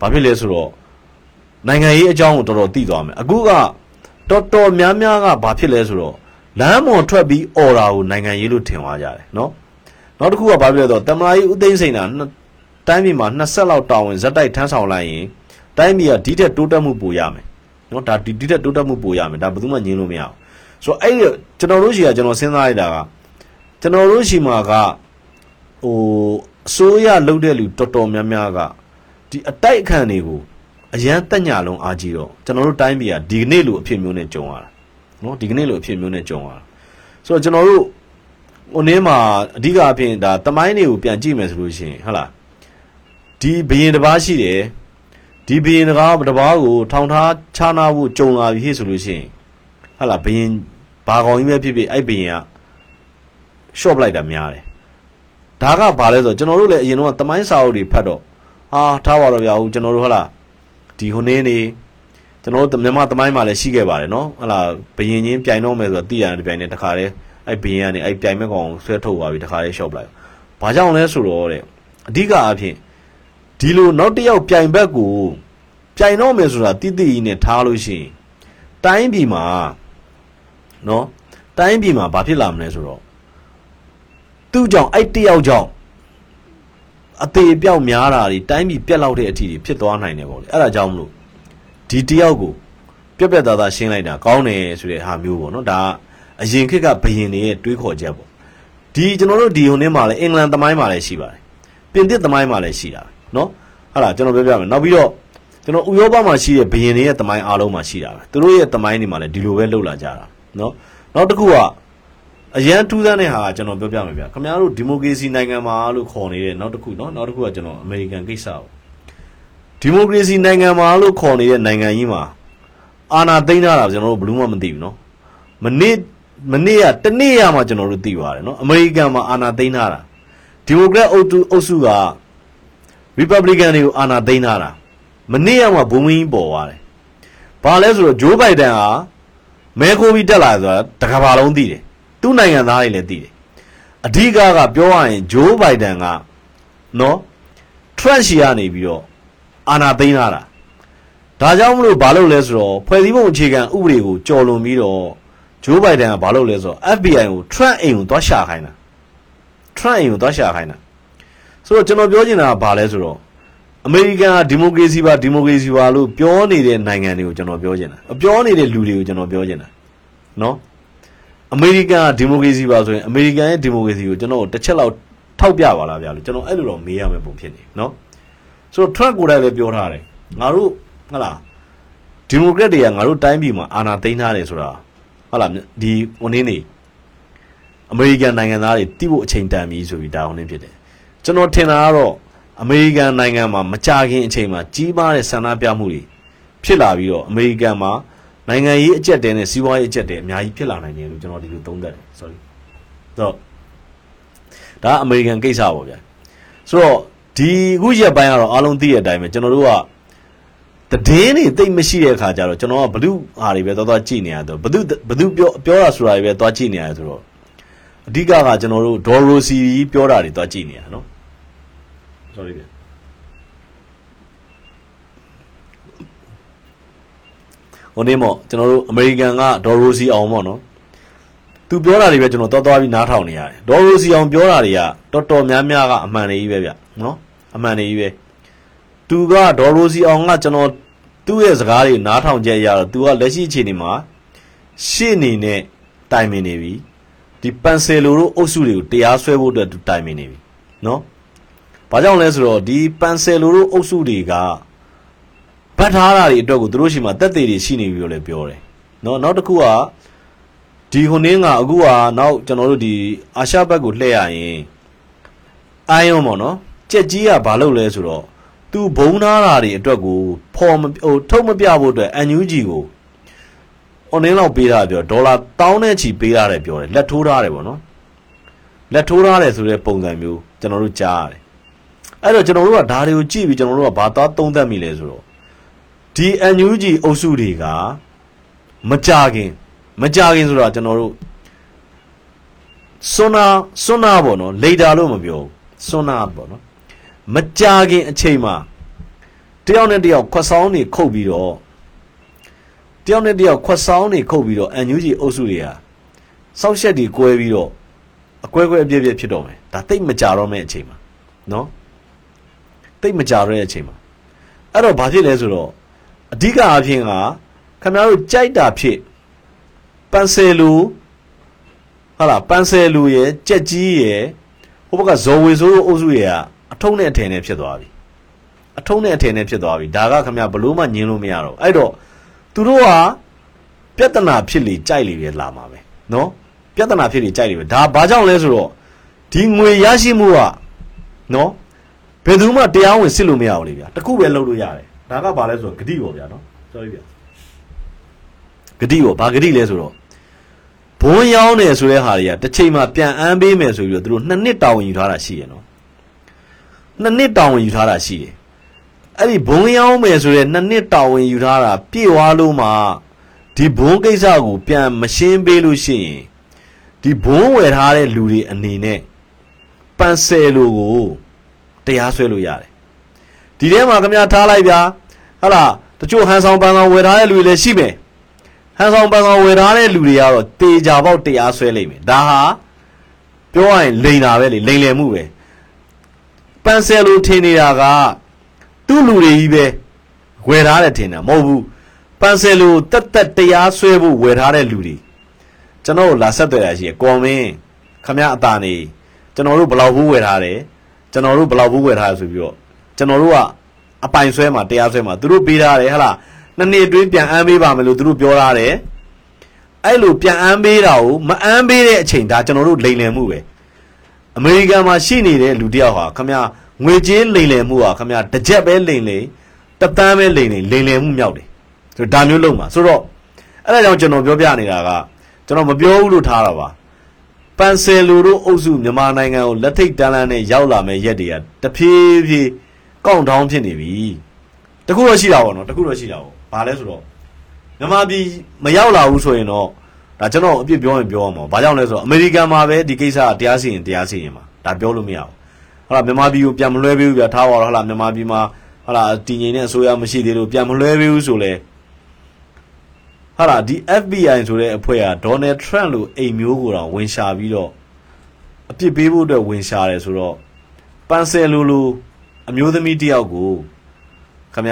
ဘာဖြစ်လဲဆိုတော့နိုင်ငံရေးအကြောင်းကိုတော်တော်သိသွားမယ်အခုကတော်တော်များများကဘာဖြစ်လဲဆိုတော့ လမ်းမွန်ထွက်ပြီးအော်တာကိုနိုင်ငံရေးလို့ထင်သွားကြတယ်နော်နောက်တစ်ခုကဘာဖြစ်လဲဆိုတော့တမလာကြီးဦးသိန်းစိန်တာတိုင်းပြည်မှာ20ဆက်လောက်တောင်းဝင်ဇက်တိုက်ထမ်းဆောင်လိုက်ရင်တိုင်းပြည်ကဒီထက်တိုးတက်မှုပိုရမယ်နော်ဒါဒီဒီထက်တိုးတက်မှုပိုရမယ်ဒါဘယ်သူမှညင်းလို့မရဘူးဆိုတော့အဲ့ကျွန်တော်တို့ရှိကကျွန်တော်စဉ်းစားလိုက်တာကကျွန်တော်တို့ရှိမှာကဟိုအစိုးရလုပ်တဲ့လူတော်တော်များများကဒီအတိုက်အခံတွေကိုအရန်တက်ညာလုံးအားကြီးတော့ကျွန်တော်တို့တိုင်းပြည်ကဒီကနေ့လိုအဖြစ်မျိုးနဲ့ကြုံရတာ နော်ဒီကနေ့လိုအဖြစ်မျိုးနဲ့ကြုံရတာဆိုတော့ကျွန်တော်တို့ဟိုနေ့မှာအဓိကအဖြစ်ဒါတမိုင်းတွေကိုပြန်ကြည့်မယ်ဆိုလို့ရှိရင်ဟုတ်လားဒီဘရင်တစ်ပါးရှိတယ်ဒီဘရင်တကားတပါးကိုထောင်ထားချာနာဖို့ကြုံလာပြီဟဲ့ဆိုလို့ရှိရင်ဟာလာဘရင်ဘာကောင်ကြီးပဲဖြစ်ဖြစ်အဲ့ဘရင်က short လိုက်တာများတယ်ဒါကဘာလဲဆိုတော့ကျွန်တော်တို့လည်းအရင်တော့တမိုင်းစာအုပ်တွေဖတ်တော့အာထားပါတော့ဗျာဟုတ်ကျွန်တော်တို့ဟလာဒီဟိုနေ့နေ ကျွန်တော်တို့မြန်မာတမိုင်းမှာလည်းရှိခဲ့ပါတယ်နော်ဟလာဘရင်ချင်းပြိုင်တော့မယ်ဆိုတော့တည်ရတယ်ပြိုင်နေတခါတည်းအဲ့ဘရင်ကနေအဲ့ပြိုင်မဲ့ကောင်ဆွဲထုတ်သွားပြီတခါတည်း short လိုက်ဘာကြောင့်လဲဆိုတော့တဲ့အဓိကအဖြစ်ဒီလိုနောက်တစ်ယောက်ပြိုင်ဘက်ကိုပြိုင်တော့မယ်ဆိုတာတိတိကြီးနဲ့ထားလို့ရှိရင်တိုင်းပြည်မှာနော်တိုင်းပြည်မှာဘာဖြစ်လာမလဲဆိုတော့သူ့ကြောင့်အဲ့တယောက်ကြောင့်အသေးအပြောက်များတာတွေတိုင်းပြည်ပြက်လောက်တဲ့အထိဖြစ်သွားနိုင်တယ်ပေါ့လေအဲ့ဒါကြောင့်မလို့ ဒီတယောက်ကိုပြက်ပြက်သားသားရှင်းလိုက်တာကောင်းတယ်ဆိုတဲ့ဟာမျိုးပေါ့နော်ဒါအရင်ခေတ်ကဘယင်တွေရဲ့တွေးခေါ်ချက်ပေါ့ဒီကျွန်တော်တို့ဒီဟိုနေ့မှာလည်းအင်္ဂလန်သမိုင်းမှာလည်းရှိပါတယ်ပြင်သစ်သမိုင်းမှာလည်းရှိတာပဲနော်ဟုတ်လားကျွန်တော်ပြောပြမယ်နောက်ပြီးတော့ကျွန်တော်ဥရောပမှာရှိတဲ့ဘယင်တွေရဲ့သမိုင်းအားလုံးမှာရှိတာပဲသူတို့ရဲ့သမိုင်းတွေမှာလည်းဒီလိုပဲလှုပ်လာကြတာနော်နောက်တစ်ခုကအရန်ထူးဆန်းတဲ့ဟာကကျွန်တော်ပြောပြမယ်ဗျာခင်ဗျားတို့ဒီမိုကရေစီနိုင်ငံမှာလို့ခေါ်နေတဲ့နောက်တစ်ခုနော်နောက်တစ်ခုကကျွန်တော်အမေရိကန်ကိစ္စပေါ့ ဒီမိုကရေစီနိုင်ငံမှာလို့ခေါ်နေတဲ့နိုင်ငံကြီးမှာအာဏာသိမ်းထားတာကျွန်တော်တို့ဘယ်လို့မှမသိဘူးနော်မနေ့မနေ့ကတနေ့ရမှကျွန်တော်တို့သိပါတယ်နော်အမေရိကန်မှာအာဏာသိမ်းထားတာဒီမိုကရက်အုပ်စုအုပ်စုက Republican တွေကိုအာဏာသိမ်းထားတာမနေ့ကမှဘုံမင်းပေါ်သွားတယ်ဘာလဲဆိုတော့ဂျိုးဘိုင်ဒန်ဟာမဲခိုးပြီးတက်လာဆိုတာတကဘာလုံးသိတယ်သူ့နိုင်ငံသားတွေလည်းသိတယ်အဓိကကပြောရရင်ဂျိုးဘိုင်ဒန်ကနော်ထရက်ရှီကနေပြီးတော့ အာဏာသိမ်းလာတာဒါကြောင့်မလို့ဘာလုပ်လဲဆိုတော့ဖွဲ့စည်းပုံအခြေခံဥပဒေကိုကြော်လွန်ပြီးတော့ဂျိုးဘိုင်ဒန်ကဘာလုပ်လဲဆိုတော့ FBI ကို Trump အိမ်ကိုသွားရှာခိုင်းတာ Trump အိမ်ကိုသွားရှာခိုင်းတာဆိုတော့ကျွန်တော်ပြောချင်တာကဘာလဲဆိုတော့အမေရိကန်ကဒီမိုကရေစီပါဒီမိုကရေစီပါလို့ပြောနေတဲ့နိုင်ငံတွေကိုကျွန်တော်ပြောချင်တာပြောနေတဲ့လူတွေကိုကျွန်တော်ပြောချင်တာနော်အမေရိကန်ကဒီမိုကရေစီပါဆိုရင်အမေရိကန်ရဲ့ဒီမိုကရေစီကိုကျွန်တော်တစ်ချက်လောက်ထောက်ပြပါလားဗျာလို့ကျွန်တော်အဲ့လိုတော့မေးရမယ့်ပုံဖြစ်နေနော် ဆိုတော့ Trump ကိုယ်တိုင်လည်းပြောထားတယ်ငါတို့ဟလာဒီမိုကရက်တွေကငါတို့တိုင်းပြည်မှာအာဏာသိမ်းထားတယ်ဆိုတာဟလာဒီဟိုနေ့နေအမေရိကန်နိုင်ငံသားတွေတိဖို့အချိန်တန်ပြီဆိုပြီးဒါဟိုနေ့ဖြစ်တယ်ကျွန်တော်ထင်တာကတော့အမေရိကန်နိုင်ငံမှာမကြခင်အချိန်မှာကြီးမားတဲ့ဆန္ဒပြမှုတွေဖြစ်လာပြီးတော့အမေရိကန်မှာနိုင်ငံရေးအကျက်တဲနဲ့စီးပွားရေးအကျက်တဲအများကြီးဖြစ်လာနိုင်တယ်လို့ကျွန်တော်ဒီလိုသုံးသပ်တယ် sorry တော့ဒါအမေရိကန်ကိစ္စပေါ့ဗျာဆိုတော့ ဒီအခုရက်ပိုင်းကတော့အားလုံးသိတဲ့အတိုင်းပဲကျွန်တော်တို့ကတည်င်းတွေတိတ်မရှိတဲ့အခါကျတော့ကျွန်တော်ကဘလူဟာတွေပဲသွားသွားကြည့်နေရတော့ဘလူဘလူပြောပြောတာဆိုတာတွေပဲသွားကြည့်နေရဆိုတော့အဓိကကကျွန်တော်တို့ဒေါ်ရိုစီပြောတာတွေသွားကြည့်နေရနော် sorry ဗျဟိုနေ့မော့ကျွန်တော်တို့အမေရိကန်ကဒေါ်ရိုစီအောင်ပေါ့နော်သူပြောတာတွေပဲကျွန်တော်တော်တော်ပြီးနားထောင်နေရတယ်ဒေါ်ရိုစီအောင်ပြောတာတွေကတော်တော်များများကအမှန်တွေကြီးပဲဗျနော် အမှန်တွေကြီးပဲသူကဒေါ်ရိုစီအောင်ကကျွန်တော်သူ့ရဲ့စကားတွေနားထောင်ချက်ရတော့သူကလက်ရှိအခြေအနေမှာရှေ့နေနဲ့တိုင်ပင်နေပြီဒီပန်ဆယ်လိုတို့အုပ်စုတွေကိုတရားစွဲဖို့အတွက်သူတိုင်ပင်နေပြီနော်ဘာကြောင့်လဲဆိုတော့ဒီပန်ဆယ်လိုတို့အုပ်စုတွေကဗတ်ထားတာတွေအတွက်ကိုသူတို့ရှိမှတက်သေးတွေရှိနေပြီလို့လည်းပြောတယ်နော်နောက်တစ်ခုကဒီဟိုနင်းကအခုကနောက်ကျွန်တော်တို့ဒီအာရှဘက်ကိုလှည့်ရရင်အိုင်ယွန်ပေါ့နော် ကြက်ကြီးကဘာလုပ်လဲဆိုတော့သူဘုံနာတာတွေအတွက်ကိုဖော်မဟိုထုတ်မပြဖို့အတွက်အန်ယူဂျီကိုအွန်လိုင်းလောက်ပေးတာပြောဒေါ်လာတောင်းတဲ့ချီပေးရတယ်ပြောတယ်လက်ထိုးထားတယ်ပေါ့နော်လက်ထိုးထားတယ်ဆိုတဲ့ပုံစံမျိုးကျွန်တော်တို့ကြားရတယ်အဲ့တော့ကျွန်တော်တို့ကဒါတွေကိုကြည့်ပြီးကျွန်တော်တို့ကဘာသာသုံးသပ်မိလဲဆိုတော့ဒီအန်ယူဂျီအုပ်စုတွေကမကြခင်မကြခင်ဆိုတော့ကျွန်တော်တို့စွန်းနာစွန်းနာပေါ့နော်လေတာလို့မပြောဘူးစွန်းနာပေါ့နော် မကြခင်အချိန်မှာတယောက်နဲ့တယောက်ခွက်ဆောင်နေခုတ်ပြီးတော့တယောက်နဲ့တယောက်ခွက်ဆောင်နေခုတ်ပြီးတော့အန်ယူဂျီအုပ်စုတွေကစောက်ရှက်တွေကွဲပြီးတော့အကွဲကွဲအပြည့်ပြည့်ဖြစ်တော့မယ်ဒါတိတ်မကြတော့မယ့်အချိန်မှာနော်တိတ်မကြတော့တဲ့အချိန်မှာအဲ့တော့ဘာဖြစ်လဲဆိုတော့အဓိကအဖြစ်ကခင်ဗျားတို့ကြိုက်တာဖြစ်ပန်ဆယ်လူဟာလားပန်ဆယ်လူရဲ့ကြက်ကြီးရဲ့ဟိုဘက်ကဇော်ဝေဆိုးအုပ်စုရဲ့ အထုံးနဲ့အထည်နဲ့ဖြစ်သွားပြီအထုံးနဲ့အထည်နဲ့ဖြစ်သွားပြီဒါကခင်ဗျာဘလို့မှညင်းလို့မရတော့အဲ့တော့သူတို့ကပြဿနာဖြစ်လေကြိုက်လေပဲလာမှာပဲနော်ပြဿနာဖြစ်လေကြိုက်လေပဲဒါဘာကြောင့်လဲဆိုတော့ဒီငွေရရှိမှုကနော်ဘယ်သူမှတရားဝင်စစ်လို့မရဘူးလေဗျာတခုပဲလုပ်လို့ရတယ်ဒါကဘာလဲဆိုတော့ဂတိပေါ့ဗျာနော် sorry ဗျာဂတိပေါ့ဘာဂတိလဲဆိုတော့ဘုံရောင်းတယ်ဆိုတဲ့ဟာတွေကတစ်ချိန်မှာပြန်အမ်းပေးမယ်ဆိုပြီးတော့သူတို့နှစ်နှစ်တာဝန်ယူထားတာရှိရနော် နှစ်နှစ်တာဝန်ယူထားတာရှိတယ်အဲ့ဒီဘုံရောင်းမယ်ဆိုတဲ့နှစ်နှစ်တာဝန်ယူထားတာပြည့်သွားလို့မှဒီဘုံကိစ္စကိုပြန်မရှင်းပေးလို့ရှိရင်ဒီဘုံဝယ်ထားတဲ့လူတွေအနေနဲ့ပန်ဆယ်လိုကိုတရားစွဲလို့ရတယ်ဒီထဲမှာခင်ဗျားထားလိုက်ဗျာဟလာတချို့ဟန်ဆောင်ပန်ဆောင်ဝယ်ထားတဲ့လူတွေလည်းရှိမယ်ဟန်ဆောင်ပန်ဆောင်ဝယ်ထားတဲ့လူတွေကတော့တေချာပေါက်တရားဆွဲလိမ့်မယ်ဒါဟာပြောရရင်လိန်တာပဲလေလိန်လယ်မှုပဲ ပန်ဆယ်လိုထင်နေတာကသူ့လူတွေကြီးပဲဝယ်ထားတယ်ထင်တာမဟုတ်ဘူးပန်ဆယ်လိုတက်တက်တရားဆွဲဖို့ဝယ်ထားတဲ့လူတွေကျွန်တော်တို့လာဆက်သွယ်ရရှိရကွန်မင်းခမရအတာနေကျွန်တော်တို့ဘယ်လောက်ဘူးဝယ်ထားတယ်ကျွန်တော်တို့ဘယ်လောက်ဘူးဝယ်ထားရဆိုပြီးတော့ကျွန်တော်တို့ကအပိုင်ဆွဲမှာတရားဆွဲမှာသူတို့ပေးထားတယ်ဟလားနှစ်နှစ်အတွင်းပြန်အမ်းပေးပါမယ်လို့သူတို့ပြောထားတယ်အဲ့လိုပြန်အမ်းပေးတာကိုမအမ်းပေးတဲ့အချိန်ဒါကျွန်တော်တို့လိန်လည်မှုပဲ အမေရိကန်မှာရှိနေတဲ့လူတယောက်ဟာခမရငွေကြေးလိန်လည်မှုဟာခမရတစ်ချက်ပဲလိန်လိန်တပန်းပဲလိန်လိန်လိန်လည်မှုမြောက်တယ်ဆိုတော့ဒါမျိုးလုံးပါဆိုတော့အဲ့ဒါကြောင့်ကျွန်တော်ပြောပြနေတာကကျွန်တော်မပြောဘူးလို့ထားတာပါပန်ဆယ်လူတို့အုပ်စုမြန်မာနိုင်ငံကိုလက်ထိတ်တန်းလန်းနဲ့ရောက်လာမဲ့ရက်တွေကတဖြည်းဖြည်းကောင့်တောင်းဖြစ်နေပြီတခုတော့ရှိတာပေါ့နော်တခုတော့ရှိတာပေါ့ဘာလဲဆိုတော့မြန်မာပြည်မရောက်လာဘူးဆိုရင်တော့ ဒါကျွန်တော်အပြစ်ပြောရင်ပြောရမှာဘာကြောင့်လဲဆိုတော့အမေရိကန်မှာပဲဒီကိစ္စကတရားစီရင်တရားစီရင်မှာဒါပြောလို့မရဘူးဟုတ်လားမြန်မာပြည်ကိုပြန်မလွှဲပေးဘူးပြထားပါတော့ဟုတ်လားမြန်မာပြည်မှာဟုတ်လားတည်ငြိမ်တဲ့အစိုးရမရှိသေးလို့ပြန်မလွှဲပေးဘူးဆိုလဲဟာလာဒီ FBI ဆိုတဲ့အဖွဲ့က Donald Trump လို့အိမ်မျိုးကိုတော့ဝင်ရှာပြီးတော့အပြစ်ပေးဖို့အတွက်ဝင်ရှာတယ်ဆိုတော့ပန်ဆယ်လိုလိုအမျိုးသမီးတယောက်ကိုခမ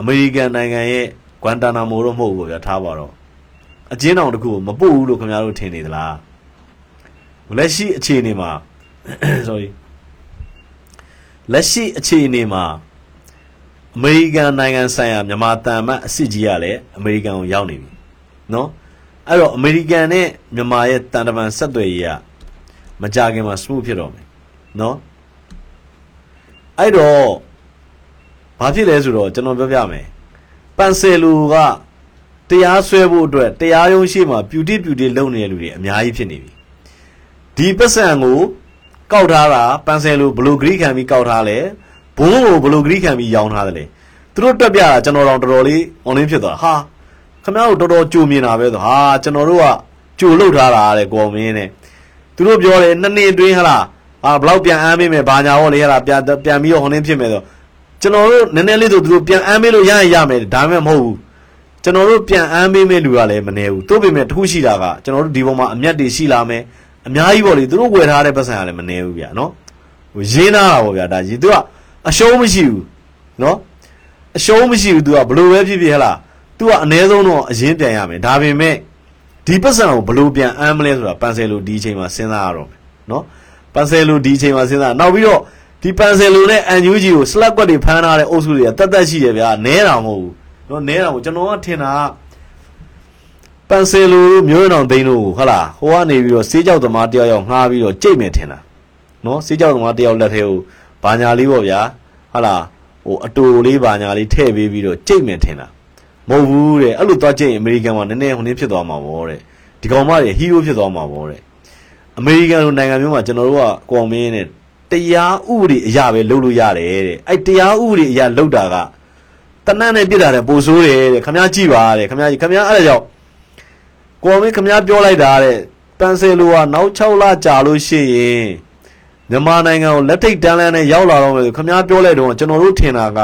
အမေရိကန်နိုင်ငံရဲ့ဂွမ်တာနာမိုတော့မဟုတ်ဘူးဗျာထားပါတော့ အကျဉ်းတော်တခုကိုမပို့ဘူးလို့ခင်ဗျားတို့ထင်နေသလားလက်ရှိအခြေအနေမှာ sorry လက်ရှိအခြေအနေမှာအမေရိကန်နိုင်ငံဆိုင်ရာမြန်မာတန်မတ်အစ်စ်ကြီးကလည်းအမေရိကန်ကိုရောက်နေပြီเนาะအဲ့တော့အမေရိကန်နဲ့မြန်မာရဲ့တန်တမန်ဆက်သွယ်ရေးကမကြခင်မှာ smooth ဖြစ်တော့မယ်เนาะအဲ့တော့ဘာဖြစ်လဲဆိုတော့ကျွန်တော်ပြောပြမယ်ပန်ဆယ်လူက တရားစွဲဖို့အတွက်တရားရုံးရှိမှပြူတိပြူတိလုပ်နေတဲ့လူတွေအများကြီးဖြစ်နေပြီဒီပတ်စံကိုကောက်ထားတာပန်ဆယ်လူဘလူဂရိခံပြီးကောက်ထားလဲဘုံကိုဘလူဂရိခံပြီးရောင်းထားတယ်လေသူတို့တက်ပြတာကျွန်တော်တော့တော်တော်လေး online ဖြစ်သွားတာဟာခင်ဗျားတို့တော်တော်ကြိုမြင်တာပဲဆိုဟာကျွန်တော်တို့ကကြိုလုတ်ထားတာတဲ့ကော်မင်းနဲ့သူတို့ပြောတယ်နှစ်နှစ်အတွင်းဟလားအာဘလောက်ပြန်အမ်းပေးမယ်ဘာညာဟောလေဟလားပြန်ပြန်ပြီးတော့ online ဖြစ်မယ်ဆိုကျွန်တော်တို့နည်းနည်းလေးဆိုသူတို့ပြန်အမ်းပေးလို့ရရင်ရမယ်ဒါမှမဟုတ်ဘူး ကျွန်တော်တို့ပြန်အမ်းပေးမဲ့လူကလည်းမနေဘူးတို့ပေမဲ့တခုရှိတာကကျွန်တော်တို့ဒီပေါ်မှာအမျက်တွေရှိလာမယ်အများကြီးပေါ့လေသူတို့ဝယ်ထားတဲ့ပတ်စံကလည်းမနေဘူးဗျာနော်ဟိုရင်းနာတာပေါ့ဗျာဒါကြီးသူကအရှုံးမရှိဘူးနော်အရှုံးမရှိဘူး तू ကဘလို့ပဲဖြစ်ဖြစ်ဟလား तू ကအ ਨੇ ဆုံးတော့အရင်ပြန်ရမယ်ဒါပေမဲ့ဒီပတ်စံကိုဘလို့ပြန်အမ်းမလဲဆိုတာပန်ဆယ်လိုဒီအချိန်မှာစဉ်းစားရတော့မယ်နော်ပန်ဆယ်လိုဒီအချိန်မှာစဉ်းစားနောက်ပြီးတော့ဒီပန်ဆယ်လိုနဲ့အန်ယူဂျီကိုစလက်ကွက်တွေဖမ်းထားတဲ့အုပ်စုတွေကတတ်တတ်ရှိတယ်ဗျာနဲတာမဟုတ်ဘူး နော်နဲတာမဟုတ်ကျွန်တော်ကထင်တာကပန်ဆယ်လိုမျိုးရအောင်သိန်းတို့ကိုဟုတ်လားဟိုကနေပြီးတော့စေးကြောက်သမားတယောက်ယောက်ငှားပြီးတော့ကြိတ်မယ်ထင်တာနော်စေးကြောက်သမားတယောက်လက်ထဲကိုဘာညာလေးပေါ့ဗျာဟုတ်လားဟိုအတူလေးဘာညာလေးထည့်ပေးပြီးတော့ကြိတ်မယ်ထင်တာမဟုတ်ဘူးတဲ့အဲ့လိုသွားကြိတ်ရင်အမေရိကန်မှာနည်းနည်းဟိုနည်းဖြစ်သွားမှာပေါ့တဲ့ဒီကောင်မတွေဟီးရိုးဖြစ်သွားမှာပေါ့တဲ့အမေရိကန်လိုနိုင်ငံမျိုးမှာကျွန်တော်တို့ကကွန်မင်းနဲ့တရားဥပဒေအရာပဲလုပ်လို့ရတယ်တဲ့အဲ့တရားဥပဒေအရာလုပ်တာက တနတ်နဲ့ပြစ်တာတဲ့ပိုဆိုးတယ်တဲ့ခမ ्या ကြည့်ပါတဲ့ခမ ्या ခမ ्या အဲ့ဒါကြောင့်ကွန်မင်းခမ ्या ပြောလိုက်တာတဲ့ပန်ဆယ်လိုကနောက်6လကြာလို့ရှိရင်မြန်မာနိုင်ငံကိုလက်ထိတ်တန်းလန်းနဲ့ရောက်လာတော့မယ်ဆိုခမ ्या ပြောလိုက်တော့ကျွန်တော်တို့ထင်တာက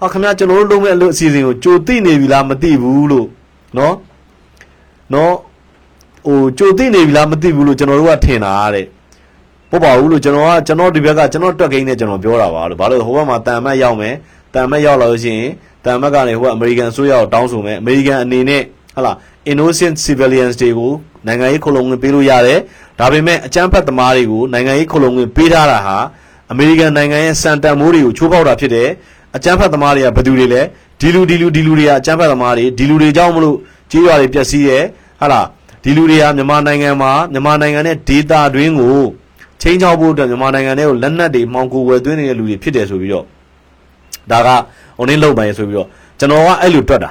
ဟာခမ ्या ကျွန်တော်တို့လုပ်မဲ့အလုပ်အစီအစဉ်ကိုကြိုသိနေပြီလားမသိဘူးလို့နော်နော်ဟိုကြိုသိနေပြီလားမသိဘူးလို့ကျွန်တော်တို့ကထင်တာတဲ့ပေါ့ပါဘူးလို့ကျွန်တော်ကကျွန်တော်ဒီဘက်ကကျွန်တော်တွက်ကိန်းနဲ့ကျွန်တော်ပြောတာပါလို့ဘာလို့ဟိုဘက်မှာတန်မတ်ရောက်မယ် တန်မတ်ရောက်လာလို့ရှိရင်တန်မတ်ကနေဟိုကအမေရိကန်ဆိုရအောင်တောင်းဆိုမယ်အမေရိကန်အနေနဲ့ဟလာ innocent civilians တွေကိုနိုင်ငံရေးခုံလုံငွေပေးလို့ရတယ်ဒါပေမဲ့အကြမ်းဖက်သမားတွေကိုနိုင်ငံရေးခုံလုံငွေပေးထားတာဟာအမေရိကန်နိုင်ငံရဲ့စံတန်မိုးတွေကိုချိုးဖောက်တာဖြစ်တယ်အကြမ်းဖက်သမားတွေကဘယ်သူတွေလဲဒီလူဒီလူဒီလူတွေကအကြမ်းဖက်သမားတွေဒီလူတွေကြောင့်မလို့ကြေးရွာတွေပျက်စီးတယ်ဟလာဒီလူတွေဟာမြန်မာနိုင်ငံမှာမြန်မာနိုင်ငံနဲ့ဒေတာတွင်းကိုချင်းချောက်ဖို့အတွက်မြန်မာနိုင်ငံထဲကိုလက်နက်တွေမှောင်ကိုဝယ်သွင်းနေတဲ့လူတွေဖြစ်တယ်ဆိုပြီးတော့ ဒါကဟိုနင်းလောက်ပိုင်းဆိုပြီးတော့ကျွန်တော်ကအဲ့လိုတွက်တာ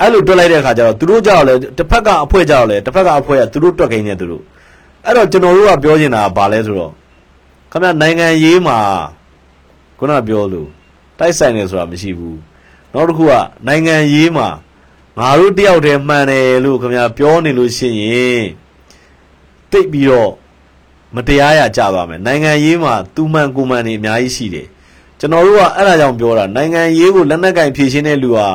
အဲ့လိုတွက်လိုက်တဲ့အခါကျတော့သူတို့ကြောက်လဲတစ်ဖက်ကအဖွဲကြောက်လဲတစ်ဖက်ကအဖွဲကသူတို့တွက်ခိုင်းနေသူတို့အဲ့တော့ကျွန်တော်တို့ကပြောနေတာကဘာလဲဆိုတော့ခင်ဗျနိုင်ငံရေးမှာခုနပြောလို့တိုက်ဆိုင်နေဆိုတာမရှိဘူးနောက်တစ်ခုကနိုင်ငံရေးမှာငါတို့တယောက်တည်းမှန်တယ်လို့ခင်ဗျာပြောနေလို့ရှိရင်တိတ်ပြီးတော့မတရားရကြပါမယ်နိုင်ငံရေးမှာသူမှန်ကိုမှန်နေအများကြီးရှိတယ် ကျွန်တော်တို့ကအဲ့ဒါကြောင့်ပြောတာနိုင်ငံရေးကိုလက်နက်ကင်ဖြည့်ရှင်းတဲ့လူဟာ